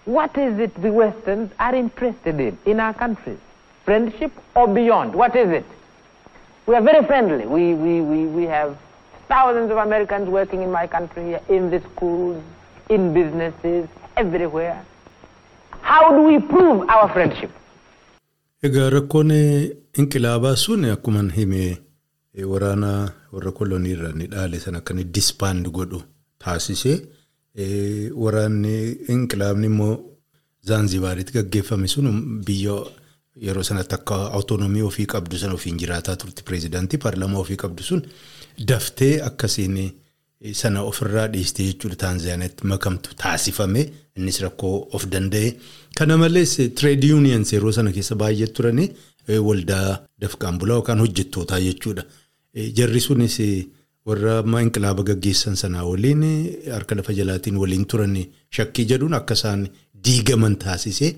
what is it the Westerns are interested in in our countries? Friendship or beyond? What is it? We are very friendly. We, we, we, we have thousands of Americans working in my country in the schools, in businesses, everywhere. How do we prove our friendship? Egaa rakkoon inqilaabaa sun akkuma hime eh, waraana warra kolonii irraa ni dhaale sana akka inni disbaand godhu taasise. Eh, Waraanni inqilaabni immoo Zaanzibaaritti gaggeeffame sun biyya yeroo sanatti akka awutoonomii ofii qabdu sana ofiin jiraataa turte pireezidaantii paarlaamaa ofii qabdu sun daftee akkasiin sana ofirraa dhiistee jechuudha Taanzaaniyaatti makamtu taasifame innis rakkoo of danda'e. Kana malees trade unions yeroo sana keessa baay'ee turani eh, waldaa dafqaan bulaa yookaan hojjettootaa jechuudha. Jarri sunis warra ammaa inqilaaba gaggeessan sanaa waliin harka lafa jalaatiin waliin turan shakkii jedhuun akka isaan diigaman taasise eh,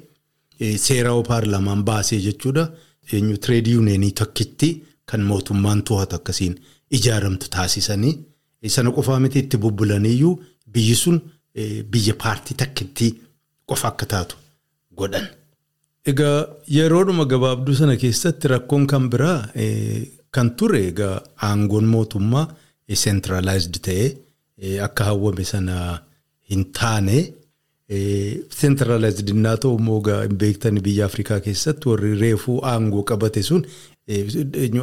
seeraa paarlaamaan baasee jechuudha. Eenyu trade unionii tokkitti kan mootummaan to'atu akkasiin ijaaramtu taasisanii eh, sana qofaa miti itti bubbulaniyyuu biyyi sun eh, biyya paartii takkitti qofa akka taatu godhan. Egaa yeroodhuma gabaabduu sana keessatti rakkoon kan biraa eh, kan ture egaa aangoon mootummaa centralized ta'ee eh, akka hawwame sana hin taane centralized innaa ta'u hin beektan biyya Afrikaa keessatti warri reefuu aangoo qabate sun. Eh,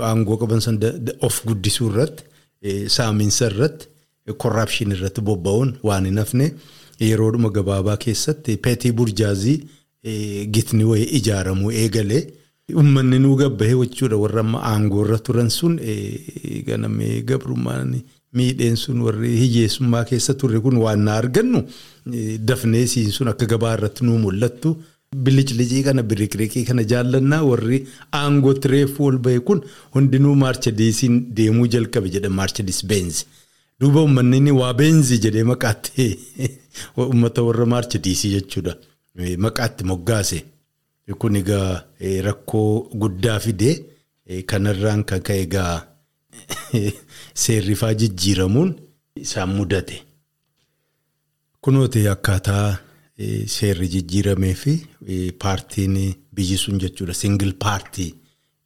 aangoo qaban san of guddisuu irratti eh, saamiinsa irratti korraapshin irratti bobba'uun waan hin hafne yeroodhuma gabaabaa keessatti peetii burjaazii eh, gitni wayii ijaaramuu eegalee uummanni nuu gabbahee jechuudha warra amma aangoo irra turan sun. Eh, ganamee gabrummaan miidheen sun warri hiyyeessummaa keessa turre kun waan na argannu eh, dafnee siin sun akka gabaa irratti nuu mul'attu. Biliclicii kana biriqiriqii kana jaallannaa warri aangootti reefuu ol bahe kun hundinuu maarchadiisiin deemuu jalqabe jedha maarchadiis beenzi. Duuba uummanni waa beenzi jedhee maqaatti uummata warra maarchadiisii jechuudha. Maqaatti moggaase. Kun egaa rakkoo guddaa fidee kanarraan kan ka'e egaa seerrifaa jijjiiramuun isaan mudate. Kunooti akkaataa eh, seerri jijjiiramee fi eh, paartiin biyyi sun jechuudha singil paartii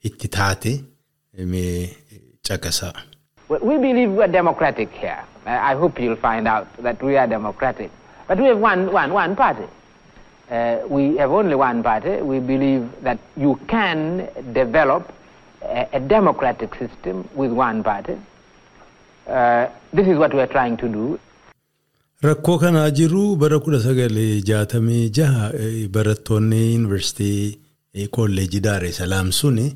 itti taate caqasaa. Well, we believe we're democratic here. I I hope you'll find out that we are democratic. But we have one, one, one party. Uh, we have only one party. We believe that you can develop a, a democratic system with one party. Uh, this is what we are trying to do. Rakkoo kanaa jiru bara kudha sagalee jaatamii jaha eh, barattoonni yuunivarsiitii eh, kolleejii Daaree Salaam sun eh,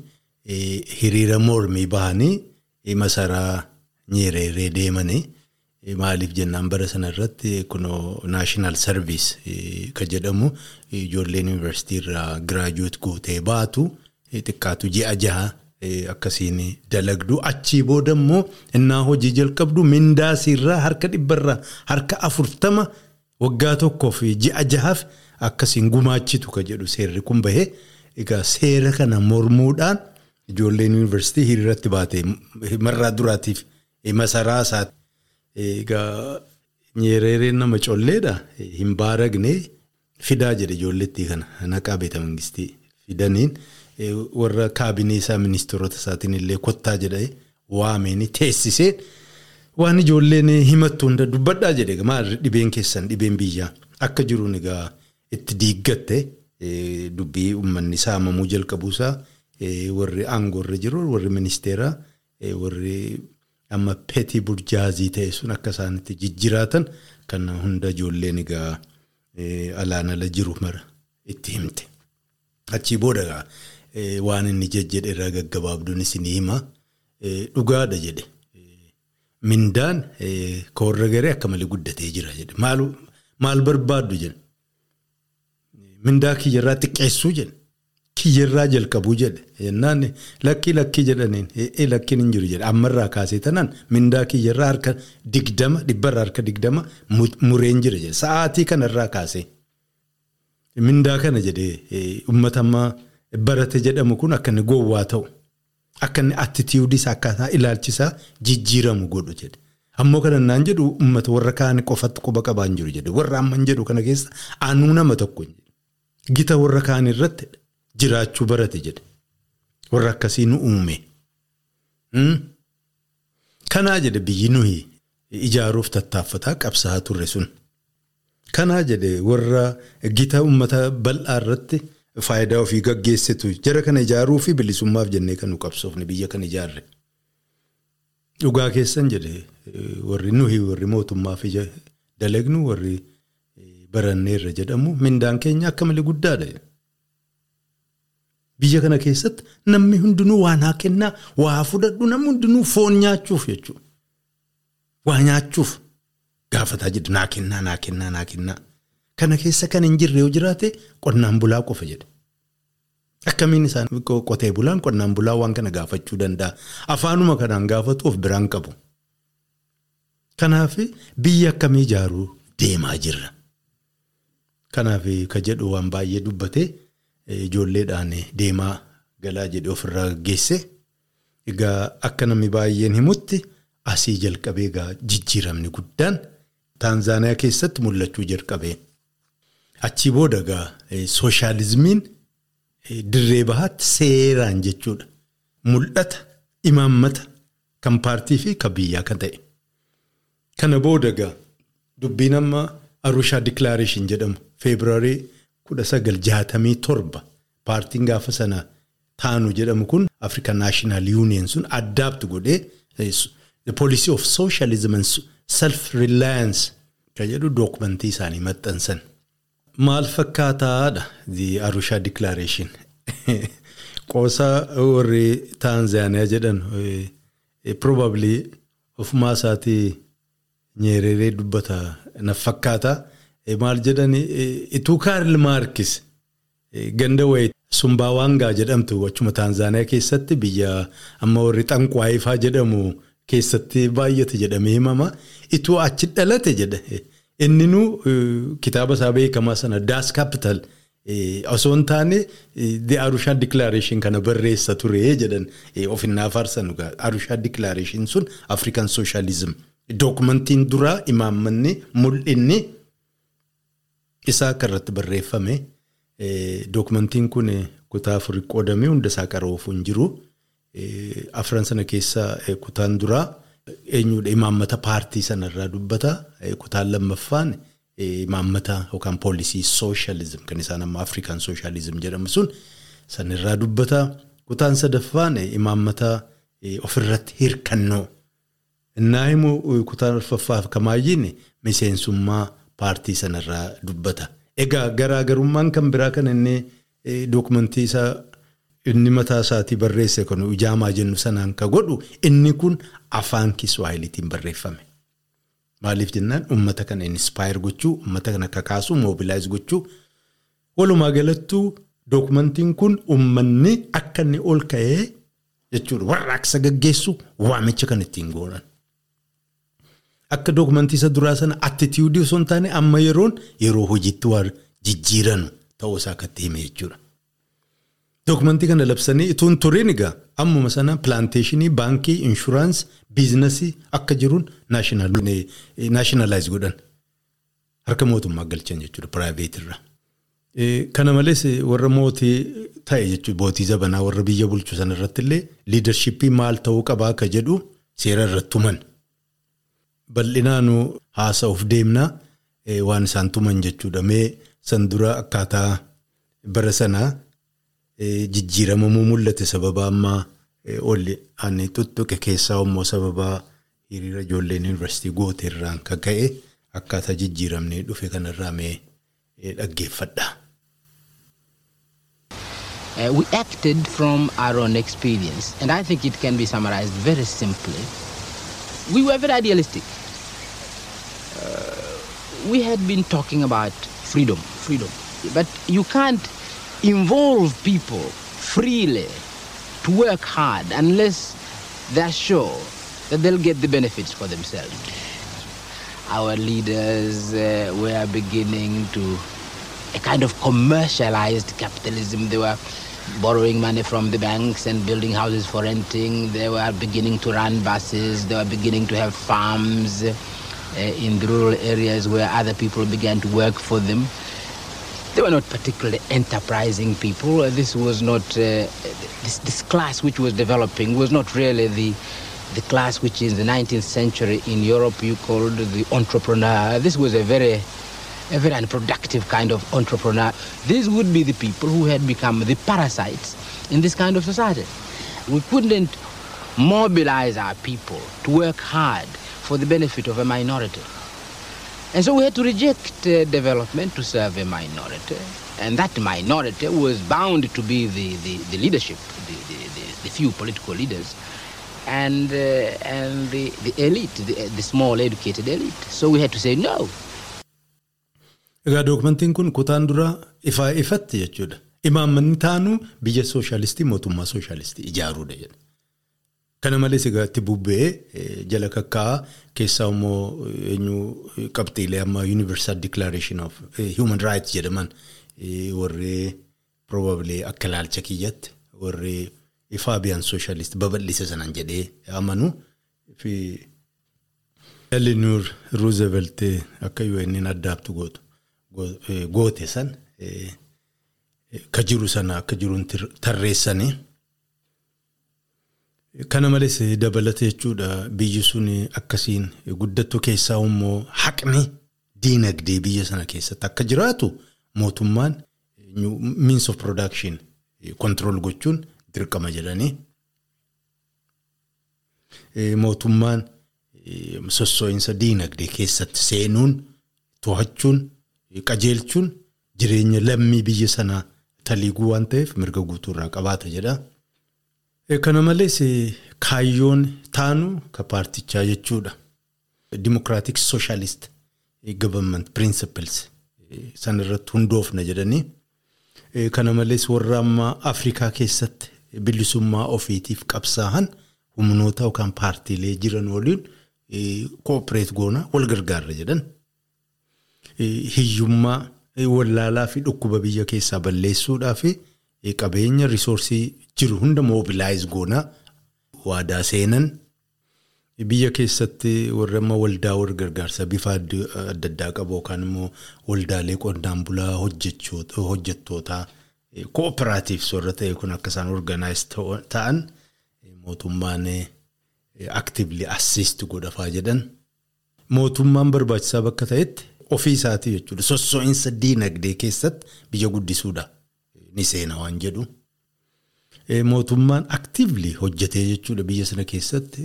hiriira mormii bahanii masaraa nyeereeree deemanii maaliif jennaan bara sana irratti? Kunoo naashinaal sarviis kan jedhamu ijoolleen yuunivarsiitii irraa giraajuut guutee baatu xiqqaatu ji'a jaha akkasiin dalagdu achii booda immoo innaa hojii jalqabdu mindaasiirraa harka dhibbarraa harka afurtama waggaa tokkoof ji'a jahaaf akkasiin gumaachitu kan jedhu seerri kun bahee egaa seera kana mormuudhaan ijoolleen yuunivarsiitii hiriiratti baate marraa duraatiif eh, masaraa isaati. Egaa nyeereereen nama colleedha. Hin baaragne fidaa jedhe ijoollettii kana. Naqaa beeta mangistii fidaniin warra kaabinee isaa ministeerota isaatiin illee kottaa jedhee waameen teessisee waan ijoolleen himattu hunda dubbadhaa jedhe maal dhibeen keessan dhibeen biyyaa akka jiruun egaa itti diiggatte dubbii uummanni saamamuu jalqabuusaa warri aangoorra jiru warri ministeeraa warri amma peetii burjaazii ta'e sun akka isaanitti jijjiraatan kan hunda ijoolleen egaa alaan ala jiru mara itti himte. Achii booda waan inni jejjedhe irraa gaggabaabduun isinii hima dhugaadha jedhe. Mindaan koorra garee akka malee guddatee jira jedhe. Maal barbaaddu jedhe. Mindaa kiyyarraa xiqqeessuu jedhe. Kiyyarraa jalqabuu jedhe. Yennaan lakkii lakkii jedhaniin lakkiin hin jiru jedhe. Ammarraa kaasee tanaan mindaa kiyyarraa harka digdama dhibbarraa harka digdama mureen jira jedhe. Sa'aatii kanarraa kaasee. Mindaa kana jedhee uummata ammaa barate jedhamu kun akka inni gowwaa ta'u. Akka inni attitiiwudis akkaataa ilaalchisaa jijjiiramu godhu jedhe. Ammoo kana naan jedhu uummata warra kaan qofatti quba qabaan jiru jedhe. Warra amman jedhu kana keessa aanuu nama tokko gita warra kaan irratti jiraachuu barate jedhe. Warra akkasii nu uume. Kanaa jedhe biyyi nuyi ijaaruuf tattaaffataa qabsaa'aa turre sun. Kanaa jedhe warra gita uummata bal'aa irratti. Faayidaa ofii gaggeessitu jara kana ijaaruu fi bilisummaaf jennee kan nu qabsoofne biyya kan ijaarre. Dhugaa keessan jedhe warri nuyi warri mootummaaf dalagnu warri baranneerra jedhamu mindaan keenya akka malee guddaadha. Biyya kana keessatti namni hundinuu waa naa kennaa waa fudhadhu namni hundinuu foon nyaachuuf jechuudha. Waa nyaachuuf gaafataa jedhu naa kennaa naa kennaa naa kennaa. Kana keessa kan hin jirre yoo jiraate qonnaan bulaa qofa jedhe. Akkamiin isaan qotee bulaan qonnaan bulaa waan kana gaafachuu danda'a. Afaanuma kanaan gaafatu of biraan qabu. Kanaaf biyya akkamii ijaaruu deemaa jirra. Kanaaf ka jedhu waan baay'ee dubbatee ijoolleedhaan deemaa galaa jedhee ofirraa gaggeesse. Egaa akka namni baay'een himutti asii jalqabee egaa jijjiiramni guddaan Taanzaaniyaa keessatti mul'achuu jalqabee. Achii booda egaa sooshaalizimiin dirree bahaatti seeraan jechuudha. Mul'ata imaammata kan paartii fi kan biyyaa kan ta'e. Kana booda egaa dubbiin amma Arushaa Dikilaareeshin jedhamu Feebruaarii kudha sagal jaatamii torba paartiin gaafa sana taanu jedhamu kun African National Union sun addaabti godhee the policy of socialism and self-reliance kan jedhu dookumentii isaanii maxxansan. Maal fakkaataadha? Arushaa Declaration. Qoosaa warri Taanzaaniyaa jedhan probably ofumaa isaatii nyeereree dubbata na fakkaata. Maal jedhani ituu Kaarl Maarkis ganda wayii Sumbaawwangaa jedhamtu achuma Taanzaaniyaa keessatti biyya amma warri Xanqwaayifaa jedhamu keessatti baay'ate jedhamee himama. Ituu achi dhalate jedhe. Inninuu kitaaba isaa beekamaa sana daas kaapital osoo hin taane the Arushaa Declaration kana barreessa ture jedhan ofinnaa faarsan Arushaa Declaration sun African Socialism. Dookumentiin duraa imaammanni mul'inni isaa akka irratti barreeffame dookumentiin kun kutaa afurii qoodamee hunda isaa qaroofu hin jiru afran sana keessaa kutaan duraa. Eenyudha imaammata paartii sanarraa dubbata. Kutaan lammaffaan imaammata yookaan poolisii sooshaalizim kan isaan amma Afrikaan sooshaalizim jedhamu sun sanirraa dubbata. Kutaan sadaffaan imaammata ofirratti hirkannoo. Innaa immoo kutaan arfaffaaf kamaayyiin miseensummaa paartii sanarraa dubbata. Egaa garaagarummaan kan biraa kan inni dookumentii isaa inni mataa isaatii barreesse kun ijaamaa jennu sanaan ka godhu inni kun afaan kiswaahiliitiin barreeffame. Maaliif jennaan uummata kana inspire gochuu uummata kana kakaasu mobilaayiz gochuu walumaa galattuu dookumentiin kun uummanni akka inni ol ka'ee jechuudha warraaqsa gaggeessu waamicha kan ittiin goonan. Akka dookumentii isa duraa sana attitiidii osoo hin taane amma yeroon yeroo hojiitti waan jijjiiranu ta'uu isaa akkatti hime jechuudha. Dookumentii kana labsanii ituun turiin egaa ammuma sana pilaanteeshinii baankii inshuraansii biizinasii akka jiruun naashinaalaayis godhan harka mootummaa galchan jechuudha piraayiveetirra. Kana malees warra mootii ta'e jechuudha mootii zabanaa warra biyya bulchu sana irratti illee liidarshippii maal ta'uu qabaa akka jedhu seera irratti tuman. Bal'inaan haasa'uuf deemnaa waan isaan tuman jechuudha. Mee san dura akkaataa bara sanaa jijjiiramamuu mul'ate sababa ammaa olli ani tuttuqe keessaa immoo sababa hiriira ijoolleen yuunivarsiitii goote irraan kan ka'e akkaataa jijjiiramnee dhufe kanarraa mee dhaggeeffadha. Uh, we acted from our own experience, and I think it can be summarized very simply. We were very idealistic. Uh, we had been talking about freedom, freedom, but you can't involve people freely to work hard unless they're sure that they'll get the benefits for themselves. Our leaders uh, were beginning to a kind of commercialized capitalism. They were borrowing money from the banks and building houses for renting. They were beginning to run buses. They were beginning to have farms uh, in rural areas where other people began to work for them. They were not particularly enterprising people. Uh, This was not uh, this, this class which was developing was not really the the class which in the 19th century in Europe you called the entrepreneur. This was a very a very unproductive kind of entrepreneur. These would be the people who had become the parasites in this kind of society. We couldn't mobilize our people to work hard for the benefit of a minority. And so we had to reject uh, development to serve a minority. And that minority was bound to be the, the, the leadership, the, the, the, the few political leaders, and, uh, and the, the elite, the, the small educated elite. So we had to say no. Egaa dookumentiin kun kutaan dura ifaa ifatti jechuudha. Imaammanni taanu biyya sooshaalistii mootummaa sooshaalistii ijaaruudha jedha. Kana malees egaa itti bubbee jala kakkaa'aa keessaa immoo eenyu qabxiilee amma Universal Declaration of Human Rights jedhaman warri probably akka ilaalcha kiyyatti warri Faabiyan sooshaalistii babal'ise sanaan jedhee amanu. Fi Eleanor Roosevelt akka UN addaabtu goote san ka jiru sana akka jiruun tarreessanii. Kana malees dabalata jechuudha biyyi sun akkasiin guddattu keessaa immoo haqni diinagdee biyya sana keessatti akka jiraatu mootummaan means of production control gochuun dirqama jedhanii. Mootummaan sossoo'insa diinagdee keessatti seenuun to'achuun. qajeelchuun jireenya lammii biyya sanaa taliiguu waan ta'eef mirga guutuu irraa qabaata jedha. Kana malees kaayyoon taanu ka paartichaa jechuudha. Dimokiraatik Sooshalist Government Principles san irratti hundoofna jedhanii. Kana malees warra ammaa Afrikaa keessatti bilisummaa ofiitiif qabsaa'an humnoota yookaan paartiilee jiran waliin koopereet goona wal gargaarra jedhan. Hiyyummaa wallaalaa fi dhukkuba biyya keessaa balleessuudhaa fi qabeenya risoorsii jiru hunda moobilaayiz goonaa waadaa seenan. Biyya keessatti warra amma waldaa wal gargaarsa bifa adda addaa qabu yookaan immoo waldaalee qonnaan bulaa hojjettootaa kooperaatiivs warra ta'e kun akka isaan organaayiz ta'an mootummaan aktiivli assist godhafaa jedhan. Mootummaan barbaachisaa bakka ta'etti. Ofii isaatii jechuudha. Sossoo'insa diinagdee keessatti biyya guddisuudha. Ni seena waan jedhu. Mootummaan aktiivli hojjetee jechuudha biyya sana keessatti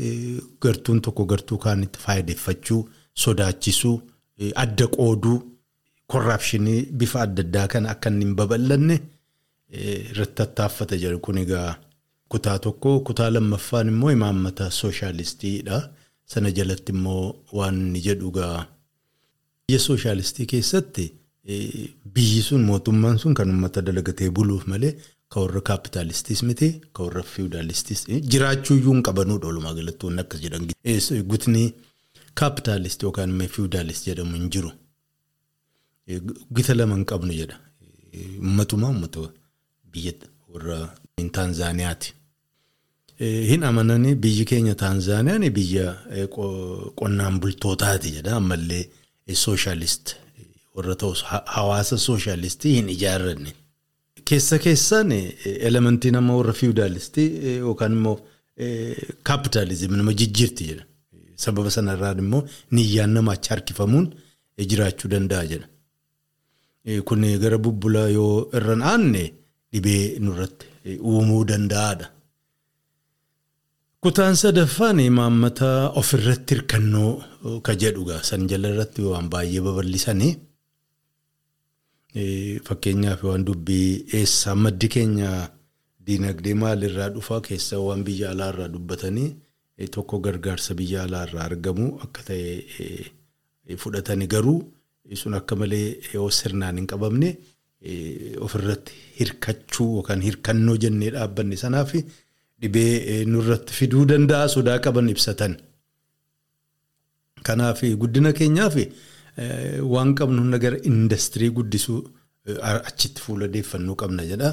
gartuun tokko gartuu kaanitti faayideeffachuu, sodaachisuu, adda qooduu, korraapshinii bifa adda addaa kan akka inni hin babal'anne irratti tattaaffata jedhu kun egaa kutaa tokko kutaa lammaffaan immoo imaammata sooshaalistiidha. Sana jalatti immoo waan inni jedhu egaa. Biyya sooshaalistii keessatti biyyi sun mootummaan sun kan uummata dalagatee buluuf malee kan warra kaapitaalistis miti kan warra fiwudaalistis jiraachuu iyyuu hin qabanuudha walumaa galatti wanni akkas jedhan. Gutni kaapitaalist yookaan fiwudaalist jedhamu hin jiru. Gita lama hin qabnu jedha. Uummatuma uummata biyya warra Taanzaaniyaati. Hin amananii biyyi keenya Taanzaaniyaan biyya qonnaan bultootaati jedha ammallee. Sooshalist warra ta'us hawaasa sooshaalistii hin ijaarranne. Keessa keessaan elementii nama warra fiwudaalistii yookaan immoo kaapitaalizimii nama jijjiirti jedha. Sababa sanarraan immoo niyyaan nama achi harkifamuun jiraachuu danda'a jedha. Kun gara bubbula yoo irra aanne dhibee nurratti uumuu danda'aadha. Kutaan sadaffaan imaammata ofirratti hirkannoo ka jedhugaa san jala irratti waan baay'ee babal'isanii fakkeenyaaf waan dubbii eessaa maddi keenya diinagdee maalirraa dhufaa keessaa waan biyya alaarraa dubbatanii tokko gargaarsa biyya alaarraa argamu akka ta'e fudhatanii garuu sun akka malee yoo sirnaan hin qabamne ofirratti hirkachuu yookaan hirkannoo jennee dhaabbanne sanaaf dhibee nurratti fiduu danda'a sodaa qaban ibsatan. Kanaaf guddina keenyaaf waan qabnu gara industirii guddisuu achitti fuuladeeffannuu qabna jedha.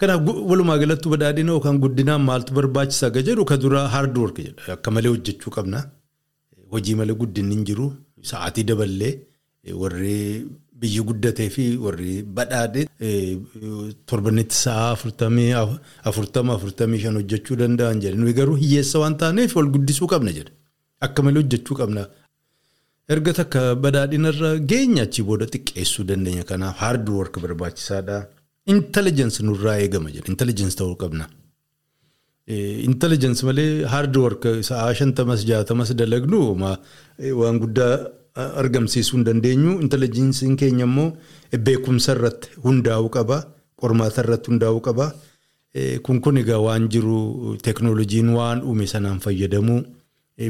Kanaaf walumaa galatti badhaadhina yookaan guddinaan maaltu barbaachisaa ga jedhu ka dura hard work jedha. Akka malee hojjechuu qabna. Hojii malee guddinni hin jiru. Sa'aatii daballee warri biyyi guddatee fi warri badhaadhe torbanitti sa'a afurtamii afurtama afurtamii shan hojjechuu danda'an jedhe. Nuyi garuu hiyyeessa waan taaneef wal guddisuu qabna jedha. Akka malee hojjechuu qabna. Erga takka badhaadhinarra geenya achii booda xiqqeessuu dandeenya. Kanaaf hard work barbaachisaadha. Intelligence nurraa eegama jedha. Intelligence ta'uu qabna. Intelligence malee hard work sa'aa shantamas jaatamas dalagnu waan guddaa argamsiisuu hin dandeenyu. Intelligensiin keenya immoo beekumsa irratti hundaa'uu qaba. Qormaata irratti hundaa'uu qaba. Kun kun egaa waan jiru teeknooloojiin waan uume sanaan fayyadamuu.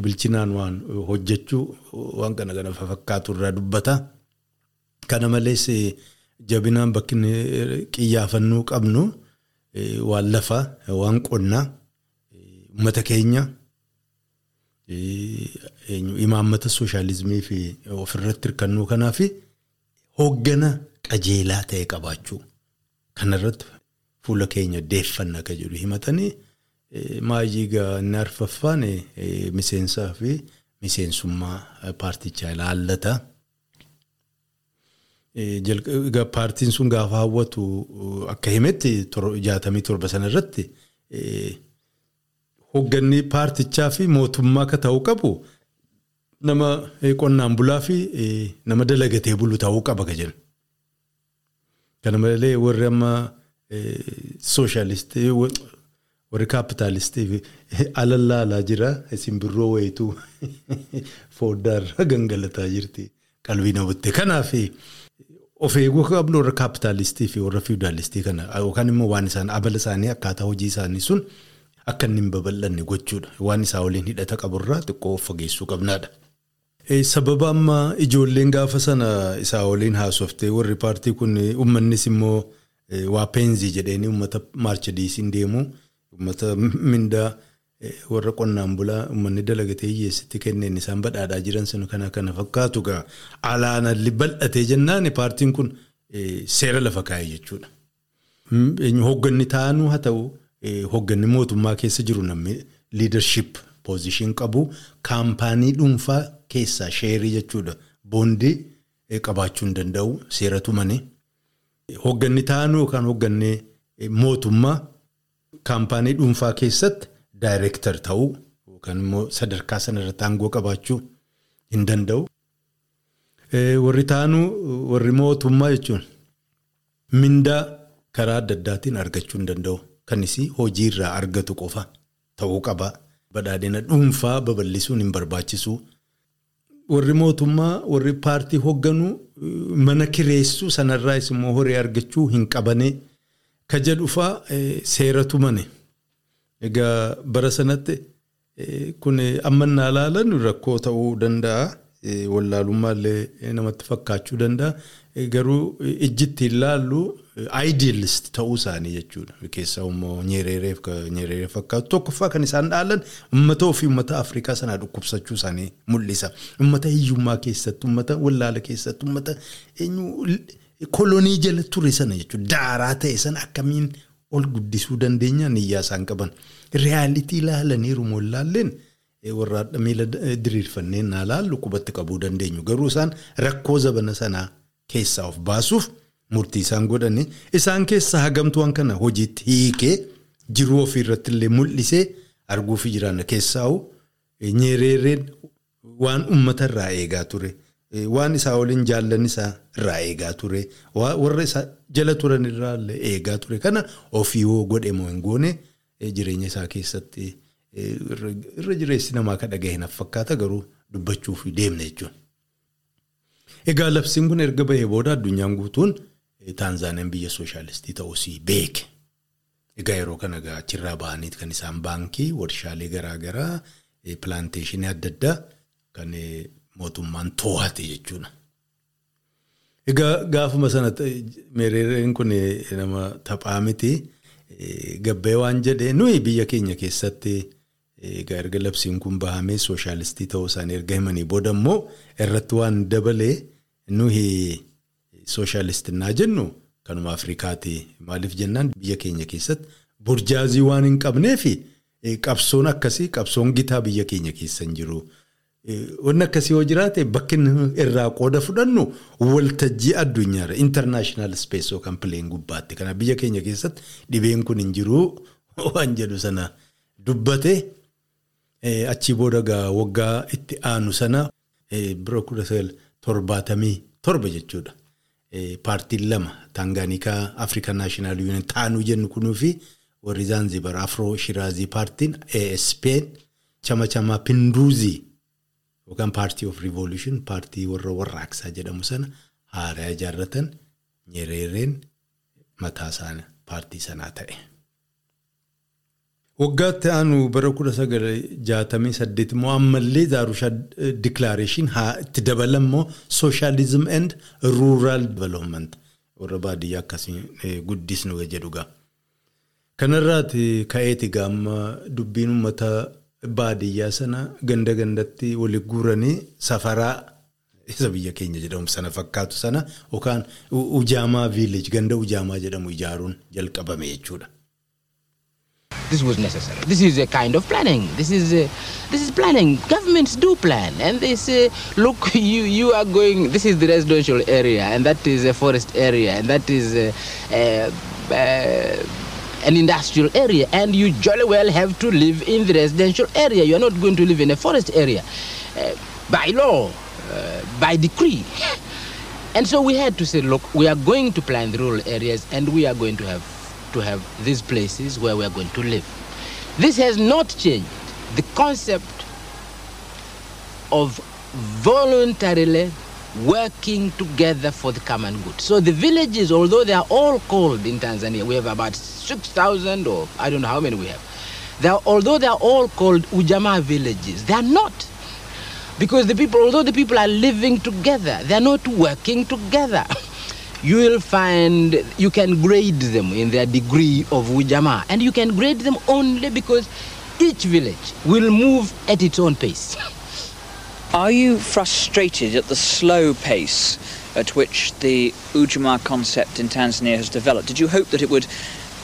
Bilchinaan waan hojjechuu waan kana kana fakkaatu irraa dubbata. Kana malees jabinaan bakki qiyyaafannuu qabnu waan lafaa waan qonnaa uummata keenya imaammata sooshaalizimii fi ofirratti hirkannuu kanaa fi hooggana qajeelaa ta'e qabaachuu kanarratti fuula keenya deeffanna akka jedhu himatanii. Maayii egaa inni arfaffaan miseensaa fi miseensummaa paartichaa ilaallata. Paartiin sun gaafa hawwatu akka himetti jaatamii torba sana irratti hoogganni paartichaa fi mootummaa akka ta'uu qabu nama qonnaan bulaa fi nama dalagatee bulu ta'uu qaba jedhu. Kana malee warri amma sooshaalistii warri kaapitaalistii alallaalaa jira simbirroo wayituu fooddaarra gangalataa jirti qalbii namatti. Kanaaf of eeguu qabnu warra kaapitaalistii fi warra fiwudaalistii kana yookaan immoo waan isaan abala isaanii akkaataa hojii isaanii sun akka inni hin babal'anne gochuudha. Waan isaa waliin hidhata qaburraa xiqqoo of fageessuu qabnaadha. Sababa amma ijoolleen gaafa sana isaa waliin haasoftee warri paartii kun uummannis immoo waa peenzii jedhanii uummata maarchadiisiin deemu. Uummata mindaa warra qonnaan bulaa uummanni dalagatee hiyyeessitti kenneen isaan badhaadhaa jiran sun kana kana fakkaatu gaa alaanalli bal'atee jennaan paartiin kun seera lafa kaa'e jechuudha. Hoogganni taanuu haa ta'u hoogganni mootummaa keessa jiru namni liidarship poozishin qabu kaampaanii dhuunfaa keessaa sheerii jechuudha. Boondii qabaachuu hin danda'u seera tumanii. Hoogganni taanuu yookaan hoogganni mootummaa. Kaampaanii dhuunfaa keessatti daayireektar ta'uu yookaan immoo sadarkaa sanarratti aangoo qabaachuu hin danda'u. Warri taanuu warri mootummaa jechuun mindaa karaa adda addaatiin argachuu hin danda'u. Kanis hojii irraa argatu qofa ta'uu qaba. Badhaadhina dhuunfaa babal'isuun hin barbaachisu. Warri mootummaa warri paartii hoogganuu mana kireessuu sanarraas immoo horii argachuu hin qabane. Ka jedhufaa seera tumane. Egaa bara sanatti kun amma naa ilaalan rakkoo ta'uu danda'a. Wallaalummaallee namatti fakkaachuu danda'a. Garuu ijjitti ilaallu idealist ta'uu isaanii jechuudha. Keessaa immoo nyeereeree fakkaatu tokkoffaa kan isaan dhaalan uummata ofii uummata Afrikaa sanaa dhukkubsachuu isaanii mul'isa. Uummata hiyyummaa keessatti, uummata wallaala keessatti, uummata kolonii jala ture sana jechuudha. Daaraa ta'e sana akkamiin ol guddisuu dandeenya niyyaa isaan qaban. Riyaalitii ilaalaniiru moo ilaalleen warra miila diriirfannee naa laallu qubatti qabuu dandeenyu. Garuu isaan rakkoo zabana sanaa keessaa of baasuuf murtii isaan godhani. Isaan keessaa hagamtuwwan kana hojiitti hiikee jiruu ofii irratti illee mul'isee arguuf jiraanna keessaa'u nyereerreen waan uummata irraa eegaa ture. Waan isaa waliin jaallan isaa irraa eegaa ture. Warra isaa jala turan irraa eegaa ture. Kana ofii yoo godhe moo hin goone jireenya isaa keessatti irra jireessi namaa kan dhaga'e naaf fakkaata garuu dubbachuuf deemna jechuudha. Egaa labsiin kun erga bahee booda addunyaan guutuun Taanzaaniyaan biyya sooshaalistii ta'uusii beeke. Egaa yeroo kana achirraa bahanii kan isaan baankii warshaalee garaagaraa pilaanteeshinii adda addaa kan mootummaan to'ate jechuudha. Egaa gaafuma sana meerereen kun nama taphaa miti gabbee waan jedhee nuyi biyya keenya keessatti egaa erga labsiin kun bahamee sooshaalistii ta'uu isaanii erga himanii booda immoo irratti waan dabalee nuyi sooshaalistinaa jennu kanuma Afrikaati maaliif jennaan biyya keenya keessatti burjaazii waan hin qabneefi qabsoon akkasii qabsoon gitaa biyya keenya keessa hin jiru. Wanni akkasii yoo jiraate bakki irraa qooda fudhannu waltajjii addunyaarra intarnaashinaal ispees yookaan pileen gubbaatti. Kana biyya keenya keessatti dhibeen kun hin jiru waan jedhu sana dubbate achii booda gaa waggaa itti aanu sana bira kudha sagal torbaatamii torba jechuudha. Paartiin lama Taangaanikaa Afrikaan Naashinaal Yuuniyen taanuu jennu kunuu fi warri Zaanzibar Afroo Shiraazii paartiin ASP'n chama chamaa Pinduuzii. Yookaan paartii of riivoluushin paartii warra warraaqsaa jedhamu sana haaraa ijaarratan nyereereen mataa isaanii paartii sanaa ta'e. Waggaatti aanu bara kudha sagal jaatamii saddeet immoo ammallee Zaarushaa dikilaareeshin haa itti dabalan immoo sooshaalizim and ruuraal development warra baadiyyaa akkasii guddisnu jedhu gaa. Kanarraati ka'eeti gaamma dubbiin uummata baadiyyaa sana ganda gandatti wali guuranii safaraa isa biyya keenya jedhamu sana fakkaatu sana yookaan ujaamaa viileej ganda ujaamaa jedhamu ijaaruun jalqabame jechuudha. This was necessary. This is a kind of planning. This is uh, this is planning. Governments do plan, and they say, "Look, you you are going. This is the residential area, and that is a forest area, and that is uh, uh, uh, an industrial area, and you jolly well have to live in the residential area. You are not going to live in a forest area, uh, by law, uh, by decree." And so we had to say, look, we are going to plan the rural areas, and we are going to have to have these places where we are going to live. This has not changed the concept of voluntarily working together for the common good. So the villages, although they are all called in Tanzania, we have about 6,000 or I don't know how many we have. They are, although they are all called Ujamaa villages, they are not. Because the people, although the people are living together, they are not working together. you will find you can grade them in their degree of Ujamaa, and you can grade them only because each village will move at its own pace. Are you frustrated at the slow pace at which the Ujamaa concept in Tanzania has developed? Did you hope that it would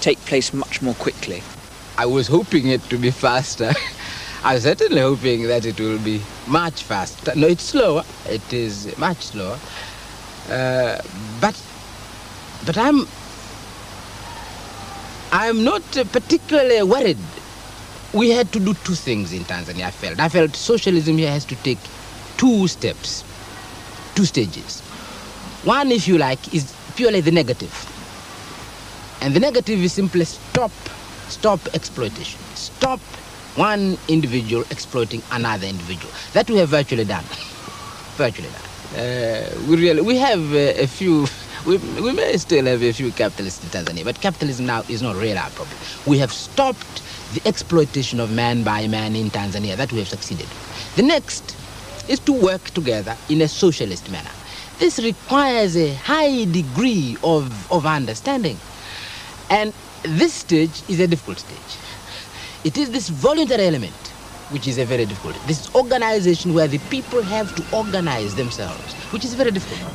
take place much more quickly? I was hoping it to be faster. I was certainly hoping that it will be much faster. No, it's slower. It is much slower. Uh, but but I'm I'm not particularly worried. We had to do two things in Tanzania. I felt I felt socialism here has to take two steps, two stages. One, if you like, is purely the negative, and the negative is simply stop stop exploitation, stop one individual exploiting another individual. That we have virtually done, virtually done. Uh, we really we have uh, a few we, we may still have a few capitalists in Tanzania but capitalism now is not really our problem we have stopped the exploitation of man by man in Tanzania that we have succeeded the next is to work together in a socialist manner this requires a high degree of, of understanding and this stage is a difficult stage it is this voluntary element which is a very difficult. This organization where the people have to organize themselves, which is very difficult.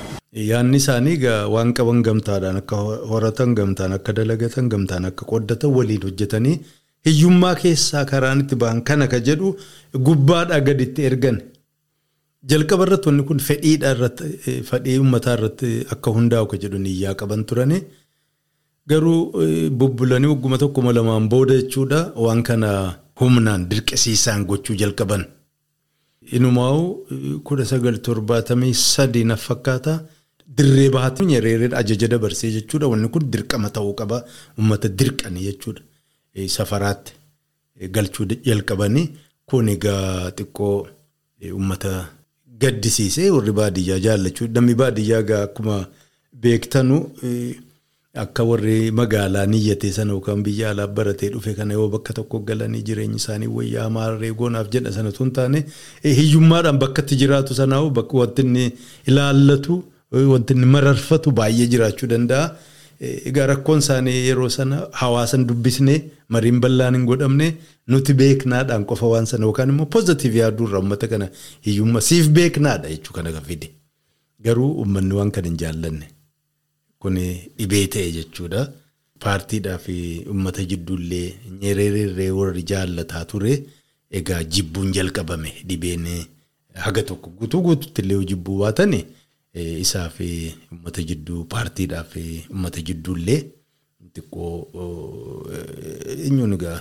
Yaanni isaanii waan qaban gamtaadhaan akka horatan gamtaan akka dalagatan gamtaan akka qoddatan waliin hojjetanii hiyyummaa keessaa karaan itti ba'an kana ka jedhu gubbaadhaa gaditti ergan jalqaba irratti wanni kun fedhiidha irratti fedhii uummataa irratti akka hundaa'u ka jedhu iyyaa qaban turani. Garuu bubbulanii wagguma tokkuma lamaan booda jechuudha waan kana humnaan dirqisiisaan gochuu jalqaban. Inumaa'u kudha sagal torbaatamii sadii na dirree bahaatti nyereereen ajaja dabarsee jechuudha. Wanni kun dirqama ta'uu qaba uummata dirqanii jechuudha. Safaraatti galchuu jalqabanii kun egaa xiqqoo uummata gaddisiisee warri baadiyyaa jaallachuu namni baadiyyaa egaa akkuma beektanu akka warri magaalaa niyyatee sana yookaan biyya alaa baratee dhufe kana yoo bakka tokko galanii jireenyi isaanii wayyaa maarree goonaaf jedha sanatu hin taane hiyyummaadhaan bakka itti jiraatu sanaa wanti inni ilaallatu wanti inni mararfatu baay'ee jiraachuu danda'a. Egaa rakkoon isaanii yeroo sana hawaasan dubbisnee mariin bal'aan hin godhamne nuti beeknaadhaan qofa waan sana yookaan immoo poozitiiv yaaduurra uummata kana hiyyummaa siif beeknaadha jechuu kana kan fide. Garuu uummanni waan kana hin jaallanne. Kun dhibee ta'e jechuudha. Paartiidhaa fi uummata jidduullee nyereerree warri jaallataa ture. Egaa jibbuun jalqabame dhibeen haga tokko guutuu guutuutti illee jibbuu baatanii isaa fi uummata jidduu paartiidhaa fi uummata jidduullee xiqqoo eenyuun egaa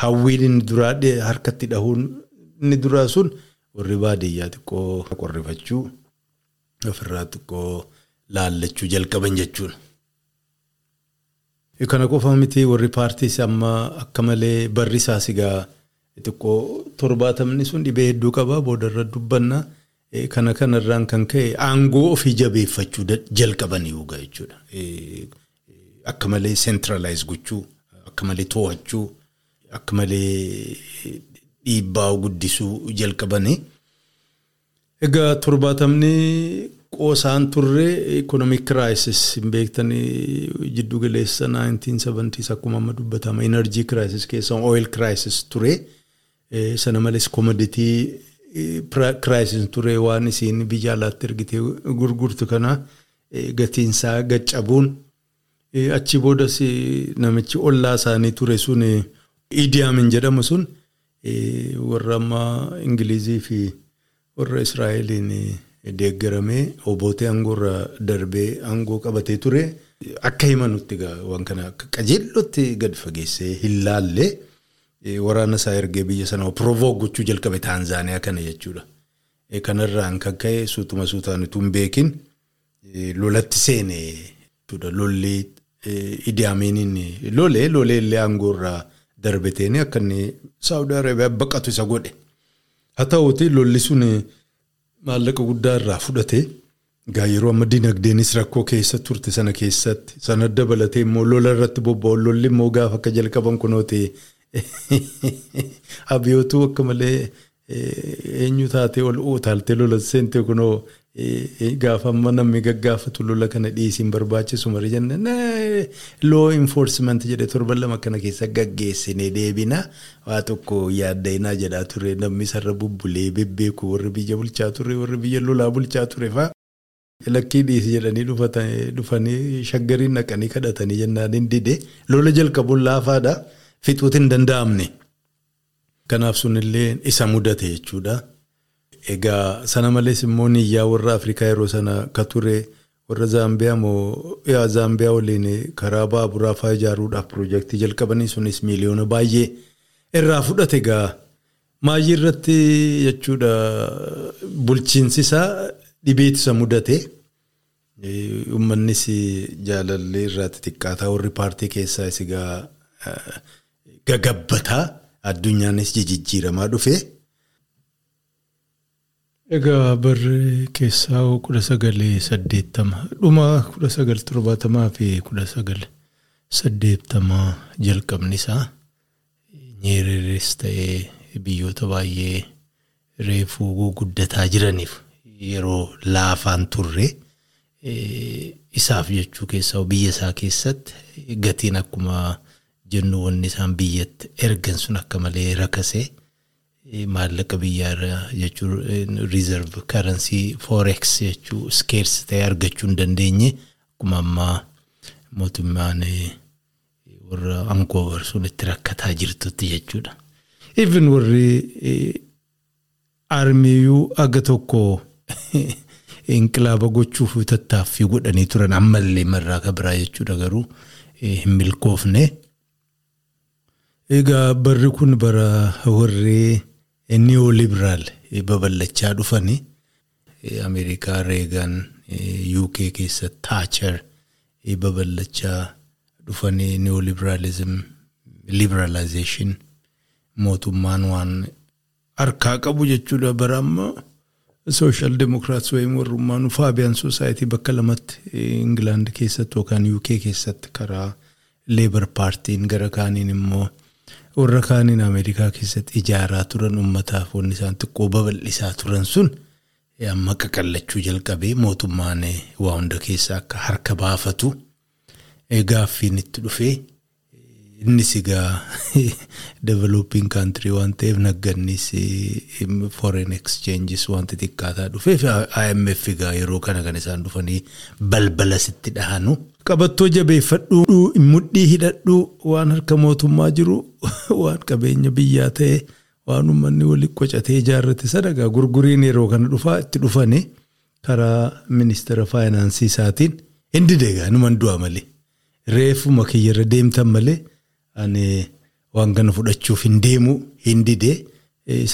hawwiin inni duraa harkatti dhahuun inni duraa sun warri baadiyyaa xiqqoo qorrifachuu ofirraa xiqqoo. laallachuu jalqaban jechuudha. Kana qofa miti warri paartiis amma akka malee barri isaas egaa xiqqoo torbaatamni sun dhibee hedduu qaba boodarra dubbanna. Kana kanarraan kan ka'e aangoo ofii jabeeffachuu jalqaban yoogaa jechuudha. Akka malee seentiraalaayis gochuu, akka malee to'achuu, akka malee dhiibbaa guddisuu jalqabanii. Egaa torbaatamni qoosaan turre ikonomik kiraayisis hin beektanii jiddu galeessa 1970s akkuma amma dubbatama enerjii kiraayisis keessa oil kiraayisis ture sana malees komoditii kiraayisis ture waan isiin biyya alaatti ergitee gurgurtu kana gatiinsaa gaccabuun achi boodas namichi ollaa isaanii ture sun idiyaamin jedhamu sun warra amma ingilizii fi warra israa'eliin deeggaramee obootee aangoorra darbee aangoo qabatee ture akka himanutti waan kana qajeellotti gad fageessee hin laalle waraana isaa ergee biyya sana provook gochuu jalqabe taanzaaniyaa kana jechuudha. Kanarraan kan ka'e suutuma suutaan utuu hin beekin lolatti seene jechuudha. Lolli idiyaamiiniin lolee lolee illee aangoorraa darbeteen akka inni saawudii arabiyaa baqatu isa godhe. Haa ta'uuti lolli sun maallaqa guddaa irraa fudhate egaa yeroo amma dinagdeenis rakkoo keessa turte sana keessatti sana dabalatee immoo lola irratti bobba'u lolli immoo gaafa akka jalqaban kunooti abiyootuu akka malee eenyu taatee ol utaaltee lola seentee kunoo gaafa amma namni gaggaafatu lola kana dhiisiin barbaachisu marii jenne loo enforcement jedhe torban lama kana keessa gaggeessine deebina waa tokko yaadda'inaa jedhaa ture namni sarara bubbulee bebbeeku warri biyya bulchaa ture warri biyya lolaa bulchaa ture faa. Lakkii dhiisi jedhanii dhufanii shaggariin naqanii kadhatanii jennaan hin dide lola jalqabuun laafaadha fixuuti hin danda'amne. Kanaaf sunillee isa mudate jechuudha. Egaa sana malees immoo niyyaa warra Afrikaa yeroo sana ka ture warra Zaambiyaa moo yaa Zaambiyaa waliin karaa baaburaa fa'aa ijaaruudhaaf piroojeektii jalqabanii sunis miiliyoona baay'ee irraa fudhate egaa maayii irratti jechuudha bulchiinsi isaa dhibeetu isa mudate. Uummannis jaalallee irraatti xiqqaataa warri paartii keessaa egaa gagabbataa addunyaanis jijjiiramaa dhufe. Egaa barri keessaa kudha sagalee saddeettama dhuma kudha sagal torbaatamaa fi kudha sagal saddeettamaa jalqabni isaa nyeereeres ta'ee biyyoota baay'ee reefuu guddataa jiraniif yeroo laafaan turre isaaf jechuu keessaa biyya isaa keessatti gatiin akkuma jennu wanni isaan biyyatti ergan sun akka malee rakasee. maallaqa biyyaa jechuun riizarv karansii fooreeks jechuu skeers ta'e argachuu hin dandeenye akkuma ammaa mootummaan warra aangoo sun itti rakkataa jirtutti jechuudha. Even warri armiyyuu aga tokko inqilaaba gochuuf tattaaffii godhanii turan ammallee marraa ka biraa jechuudha garuu hin milkoofne. Egaa barri kun bara warri neoliberaal babal'achaa dhufanii Ameerikaa Reegan UK keessa Taacher babal'achaa dhufanii neoliberaalizim liberalization mootummaan waan harkaa qabu jechuudha. Bara amma social democrats wayim warrummaan faabiyan soosaayitii bakka lamatti Ingilaand keessatti yookaan UK keessatti karaa leebar paartiin gara kaaniin immoo warra kaaniin Ameerikaa keessatti ijaaraa turan uummataaf wanni isaan xiqqoo babal'isaa turan sun amma qaqallachuu jalqabee mootummaan waa hunda keessaa akka harka baafatu gaaffiin itti dhufee innis egaa developing country waan ta'eef naggannis foreign exchanges wanti xiqqaataa dhufeef IMF egaa yeroo kana kan isaan dhufanii balbala sitti dhahanu. Qabattoo jabeeffadhuu mudhii hidhadhuu waan harka mootummaa jiru waan qabeenya biyyaa ta'e waan uummanni waliin qocatee ijaarrate sadagaa gurguriin yeroo kana dhufaa itti dhufanii karaa ministeera faayinaansii isaatiin. Hin dideegaa numan du'a malee. Reefuma kiyyarra deemtan malee ani waan kana fudhachuuf hin deemu hin didee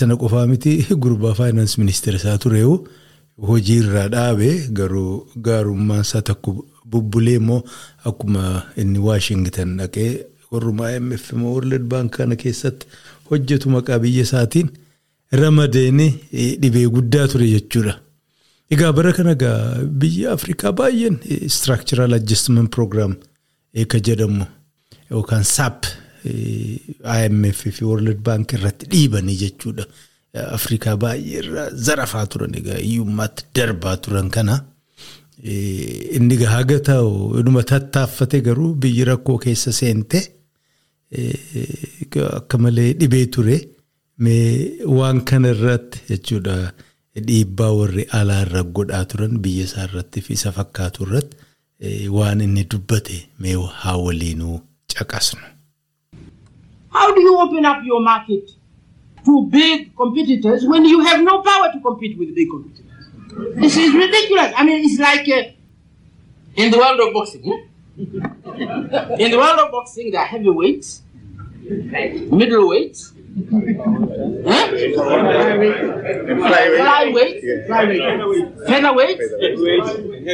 sana qofaa miti gurbaa faayinaans ministeera isaa tureewu hojii irraa dhaabee garuu gaarummaan isaa tokko bubbulee immoo akkuma inni waashingtan dhaqee warruma IMF immoo World Bank kana keessatti hojjetu maqaa biyya isaatiin ramadeeni dhibee guddaa ture jechuudha. Egaa bara kana egaa biyya Afrikaa baay'een structural adjustment program ka jedhamu yookaan SAP IMF fi World Bank irratti dhiibanii jechuudha. Afrikaa baay'ee irraa zarafaa turan egaa hiyyummaatti darbaa turan kana. Inni egaa haga ta'u inuma tattaaffate garuu biyyi rakkoo keessa seente akka malee dhibee ture waan kana irratti jechuudha dhiibbaa warri alaa irra godhaa turan biyya isaa irratti fi isa fakkaatu irratti waan inni dubbate mee haa waliinuu caqasnu. How do you open up your market to big competitors when you have no power to compete with big competitors? This is ridiculous. I mean, it's like uh, in the world of boxing. Yeah? in the world of boxing, there are heavyweights, middleweights, huh? flyweights, featherweights,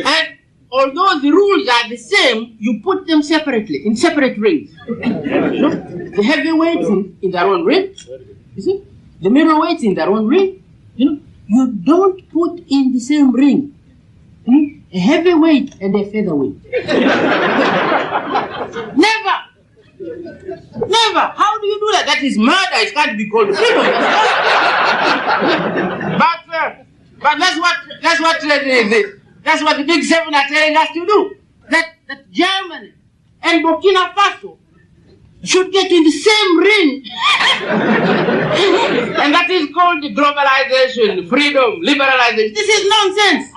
and although the rules are the same, you put them separately in separate rings. The heavyweights in, in their own ring, you see, the middleweights in their own ring. You know, you don't put in the same ring hmm? a heavyweight and a featherweight. Never. Never. How do you do that? That is murder. It can't be called freedom. but, uh, but that's what that's what uh, the, that's what the big seven are telling us to do. That that Germany and Burkina Faso should get in the same ring. and that is called globalization, freedom, liberalization. This is nonsense.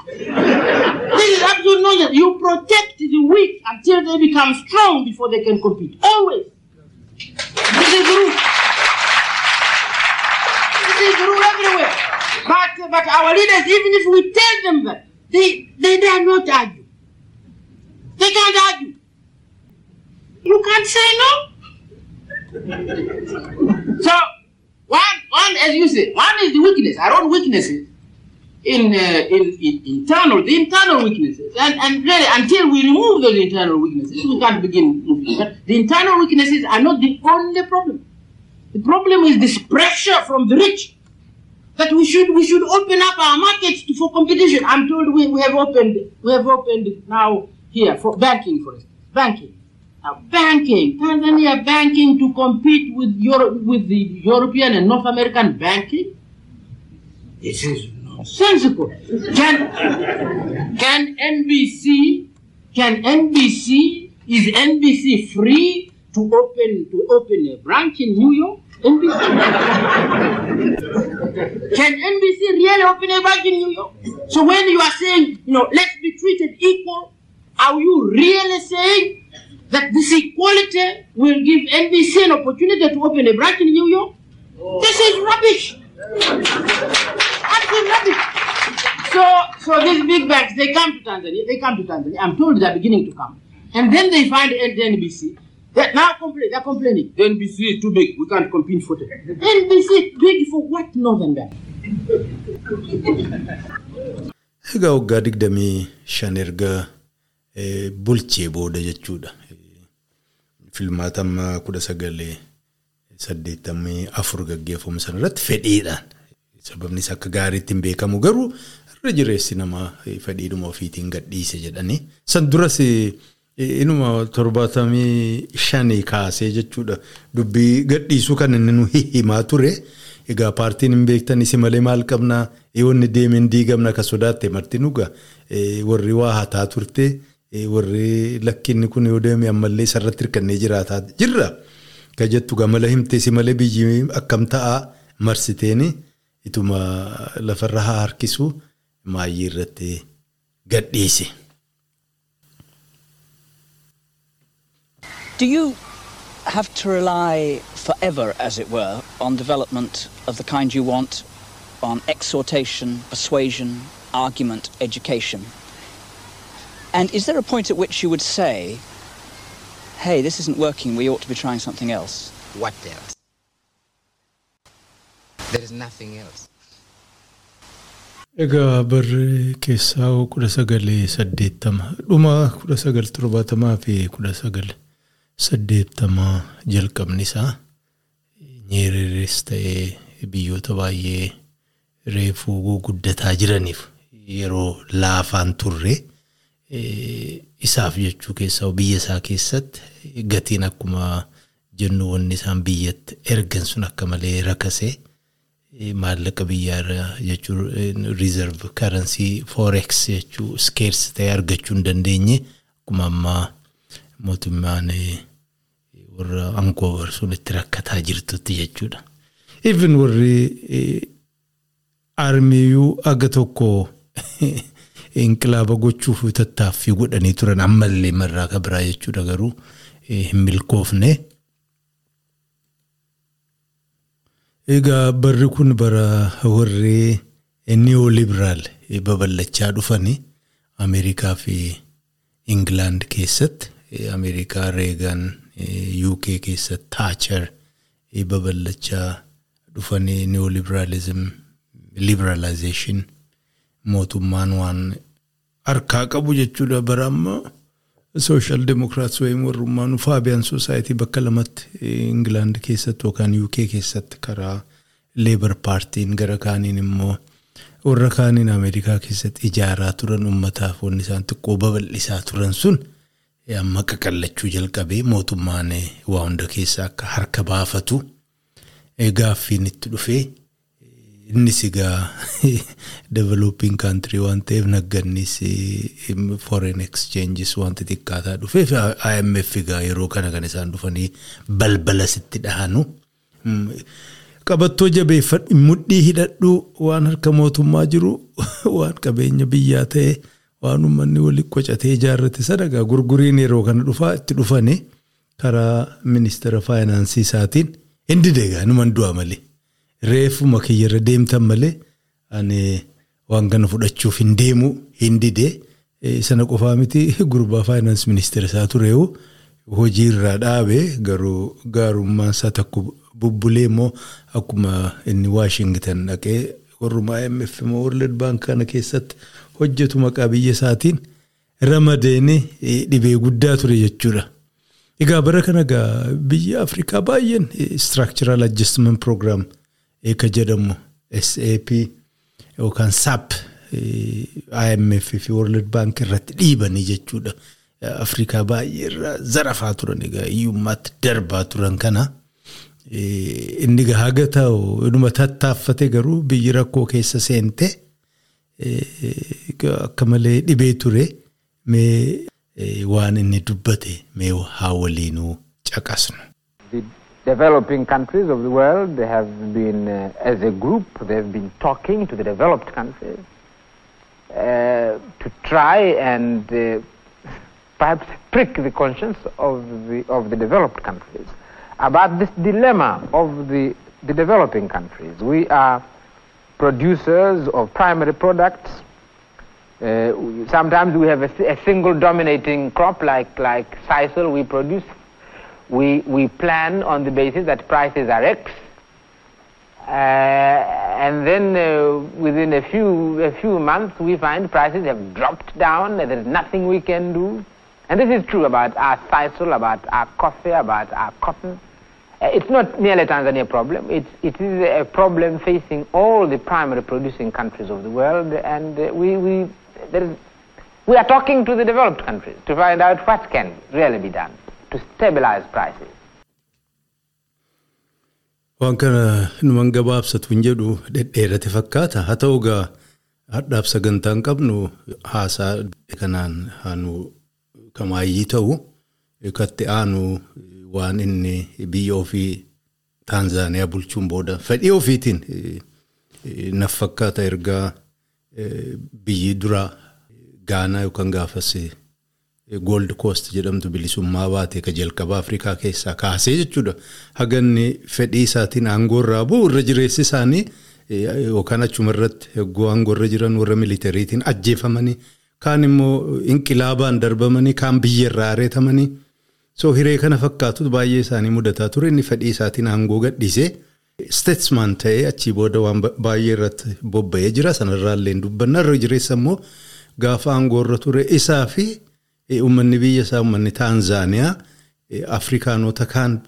this is absolute nonsense. You protect the weak until they become strong before they can compete. Always. This is the rule. This is the rule everywhere. But, but our leaders, even if we tell them that, they, they dare not argue. They can't argue. You can't say no. So, one, one, as you say, one is the weakness, our own weaknesses in, uh, in, in internal, the internal weaknesses. And, and really, until we remove those internal weaknesses, we can't begin moving. But the internal weaknesses are not the only problem. The problem is this pressure from the rich that we should we should open up our markets to, for competition. I'm told we, we have opened we have opened now here for banking, for instance, banking. Now, banking, Tanzania banking to compete with Europe, with the European and North American banking. This is nonsensical. Can can NBC can NBC is NBC free to open to open a branch in New York? NBC. can NBC really open a branch in New York? So when you are saying, you know, let's be treated equal, are you really saying that this equality will give NBC an opportunity to open a branch in New York? This is rubbish. nothing, nothing. So, so these big banks, they come to Tanzania. They come to Tanzania. I'm told they're beginning to come, and then they find the NBC. They're now complain, they're complaining. The NBC is too big. We can't compete for it. NBC big for what? Northern Bank. Egaa waggaa digdamii shan erga eh, bulchee booda jechuudha. Eh, Filmaatama kudha sagalee saddeettamii afur gaggeeffamu sana irratti fedhiidhaan. Sababni isaa akka gaariitti hin beekamu garuu irra jireessi namaa eh, fedhiidhuma ofiitiin gadhiise jedhanii. San duras eh, inuma torbaatamii shanii kaasee jechuudha. Dubbii gadhiisuu kan inni nu himaa ture. Egaa paartiin hin beektan isi malee maal qabnaa yoonni deemeen diigamna akka sodaatte marti nuga warri waa hataa turte warri lakkinni kun yoo deeme ammallee isarratti hirkannee jiraataa jirra. Ka jettu gamala himte si malee biyyi akkam ta'aa marsiteeni ituma lafarra haa harkisu maayyii irratti gadhiise. Do you have to rely forever, as it were, on development of the kind you want, on exhortation, persuasion, argument, education? And is there a point at which you would say, hey, this isn't working, we ought to be trying something else? What else? There is nothing else. Egaa barri keessaa kudha sagalee saddeettama dhuma kudha sagal torbaatamaa fi kudha sagal saddeettamaa jalqabni isaa nyeereeres ta'ee biyyoota baay'ee reefuu guddataa jiraniif yeroo laafaan turre isaaf jechuu keessaa biyya isaa keessatti gatiin akkuma jennu wanni isaan biyyatti ergan sun akka malee rakasee maallaqa biyyaa jechuun riizarv karansii fooreeks jechuu skeers ta'e argachuu hin dandeenye akkuma ammaa mootummaan warra aangoo sun itti rakkataa jirtutti jechuudha. Even warri armiyyuu aga tokko inqilaaba gochuuf tattaaffii godhanii turan ammallee marraa kabiraa jechuudha garuu hin milkoofne. Egaa barri kun bara warri neolibiraal babal'achaa dhufanii Ameerikaa fi Ingilaand keessatti Ameerikaa Reegan UK keessatti Taacher babal'achaa dhufanii neolibiraalizim liberalization mootummaan waan harkaa qabu jechuudha bara ammaa. Social Democrats wayim warrummaan Fabian Society bakka lamatti Ingilaand keessatti yookaan UK keessatti karaa Labour Paartiin gara kaaniin immoo warra kaaniin Ameerikaa keessatti ijaaraa turan uummataaf wanni isaan xiqqoo babal'isaa turan sun amma qaqallachuu jalqabee mootummaan waa hunda keessaa akka harka baafatu gaaffiin itti dhufee innis egaa developing country waan ta'eef naggannis foreign exchanges wanti xiqqaataa dhufeef IMF egaa yeroo kana kan isaan dhufanii balbala sitti dhahanu. Qabattoo jabeeffadhu mudhii hidhadhu waan harka mootummaa jiru waan qabeenya biyyaa ta'e waan uummanni waliin qocatee ijaarrate sadagaa gurguriin yeroo kana dhufaa itti dhufanii karaa ministeera faayinaansii isaatiin hindi deegaa numan du'a malee. Reefuma kiyyarra deemtan malee ani waan kana fudhachuuf hin deemu hin didee sana qofaa miti gurbaa faayinaans ministeera isaa tureewu hojii irraa dhaabee garuu gaarummaan isaa tokko bubbulee immoo akkuma inni waashingtan dhaqee warruma IMF immoo World Bank kana keessatti hojjetu maqaa biyya isaatiin ramadeeni dhibee guddaa ture jechuudha. Egaa bara kana biyya Afrikaa baay'een structural adjustment program ka jedhamu SAP yookaan SAP IMF fi World Bank irratti dhiibanii jechuudha. Afrikaa baay'ee irraa zarafaa turan egaa hiyyummaatti darbaa turan kana. Inni haga ta'u inuma tattaaffate garuu biyyi rakkoo keessa seente akka malee dhibee ture mee waan inni dubbate mee haa waliinuu caqasnu. Developing countries of the world, they have been, uh, as a group, they've been talking to the developed countries uh, to try and uh, perhaps prick the conscience of the, of the developed countries about this dilemma of the, the developing countries. We are producers of primary products. Uh, sometimes we have a, a single dominating crop like, like sisal we produce. We, we plan on the basis that prices are X. Uh, and then uh, within a few, a few months we find prices have dropped down, there is nothing we can do. And this is true about our sisal, about our coffee, about our cotton. Uh, it's not merely a Tanzania problem. It's, it is a problem facing all the primary producing countries of the world, and uh, we, we, is, we are talking to the developed countries to find out what can really be done to stabilize prices. Waan kana numan gabaabsatu hin jedhu dhedheerate fakkaata. Haa ta'u gaa hadhaaf sagantaa hin qabnu haasaa kanaan haanu kamaayyii ta'u katti aanu waan inni biyya ofii Taanzaaniyaa bulchuun booda fedhii ofiitiin naf fakkaata ergaa biyyi duraa Gaanaa yookaan gaafas Gold Coast jedhamtu bilisummaa baate ka jalqaba Afrikaa keessaa kaasee jechuudha. Haganni fedhii isaatiin aangoo irraa bu'u irra jireessi isaanii yookaan achuma irratti eeguu aangoo irra jiran warra militariitiin ajjeefamanii kaan immoo inqilaabaan darbamanii kaan biyya irraa areetamanii so hiree kana fakkaatu baay'ee isaanii mudataa ture. Inni fedhii isaatiin aangoo gadhiisee statesman ta'ee achii booda waan baay'ee irratti bobba'ee jira. Sanarraallee dubbanna. Irra jireessa immoo gaafa aangoo irra ture isaa fi uummanni biyya isaa uummanni Taanzaaniyaa Afrikaanota kaan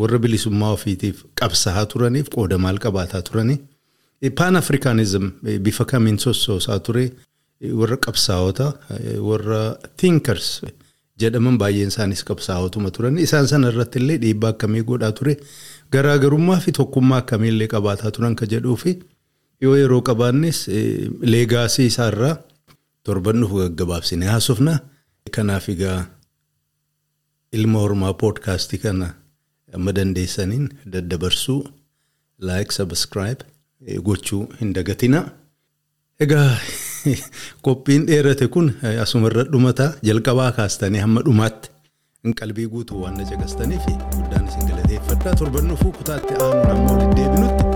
warra bilisummaa ofiitiif qabsaa'aa turaniif qooda maal qabaataa turanii. Paan Afrikaanizim bifa kamiin sossoosaa ture warra qabsaa'ota warra thinkers jedhaman baay'een isaanis qabsaa'otuma turan isaan sana irratti illee dhiibbaa akkamii godhaa ture garaagarummaa fi tokkummaa akkamii illee qabaataa turan ka jedhuu fi yoo yeroo qabaannes leegaasii isaarraa torban dhufu gaggabaabsine haasofna. Kanaaf egaa ilma hormaa poodkaastii kana amma dandeessaniin daddabarsuu laayik sabskiraayib gochuu hin dagatina. Egaa qophiin dheerate kun asumarra dhumataa jalqabaa kaastanii hamma dhumaatti hin qalbii guutuu waan na caqastaniif guddaan isin galateeffadha torban dhufuu kutaatti aanuun amma walitti deebinutti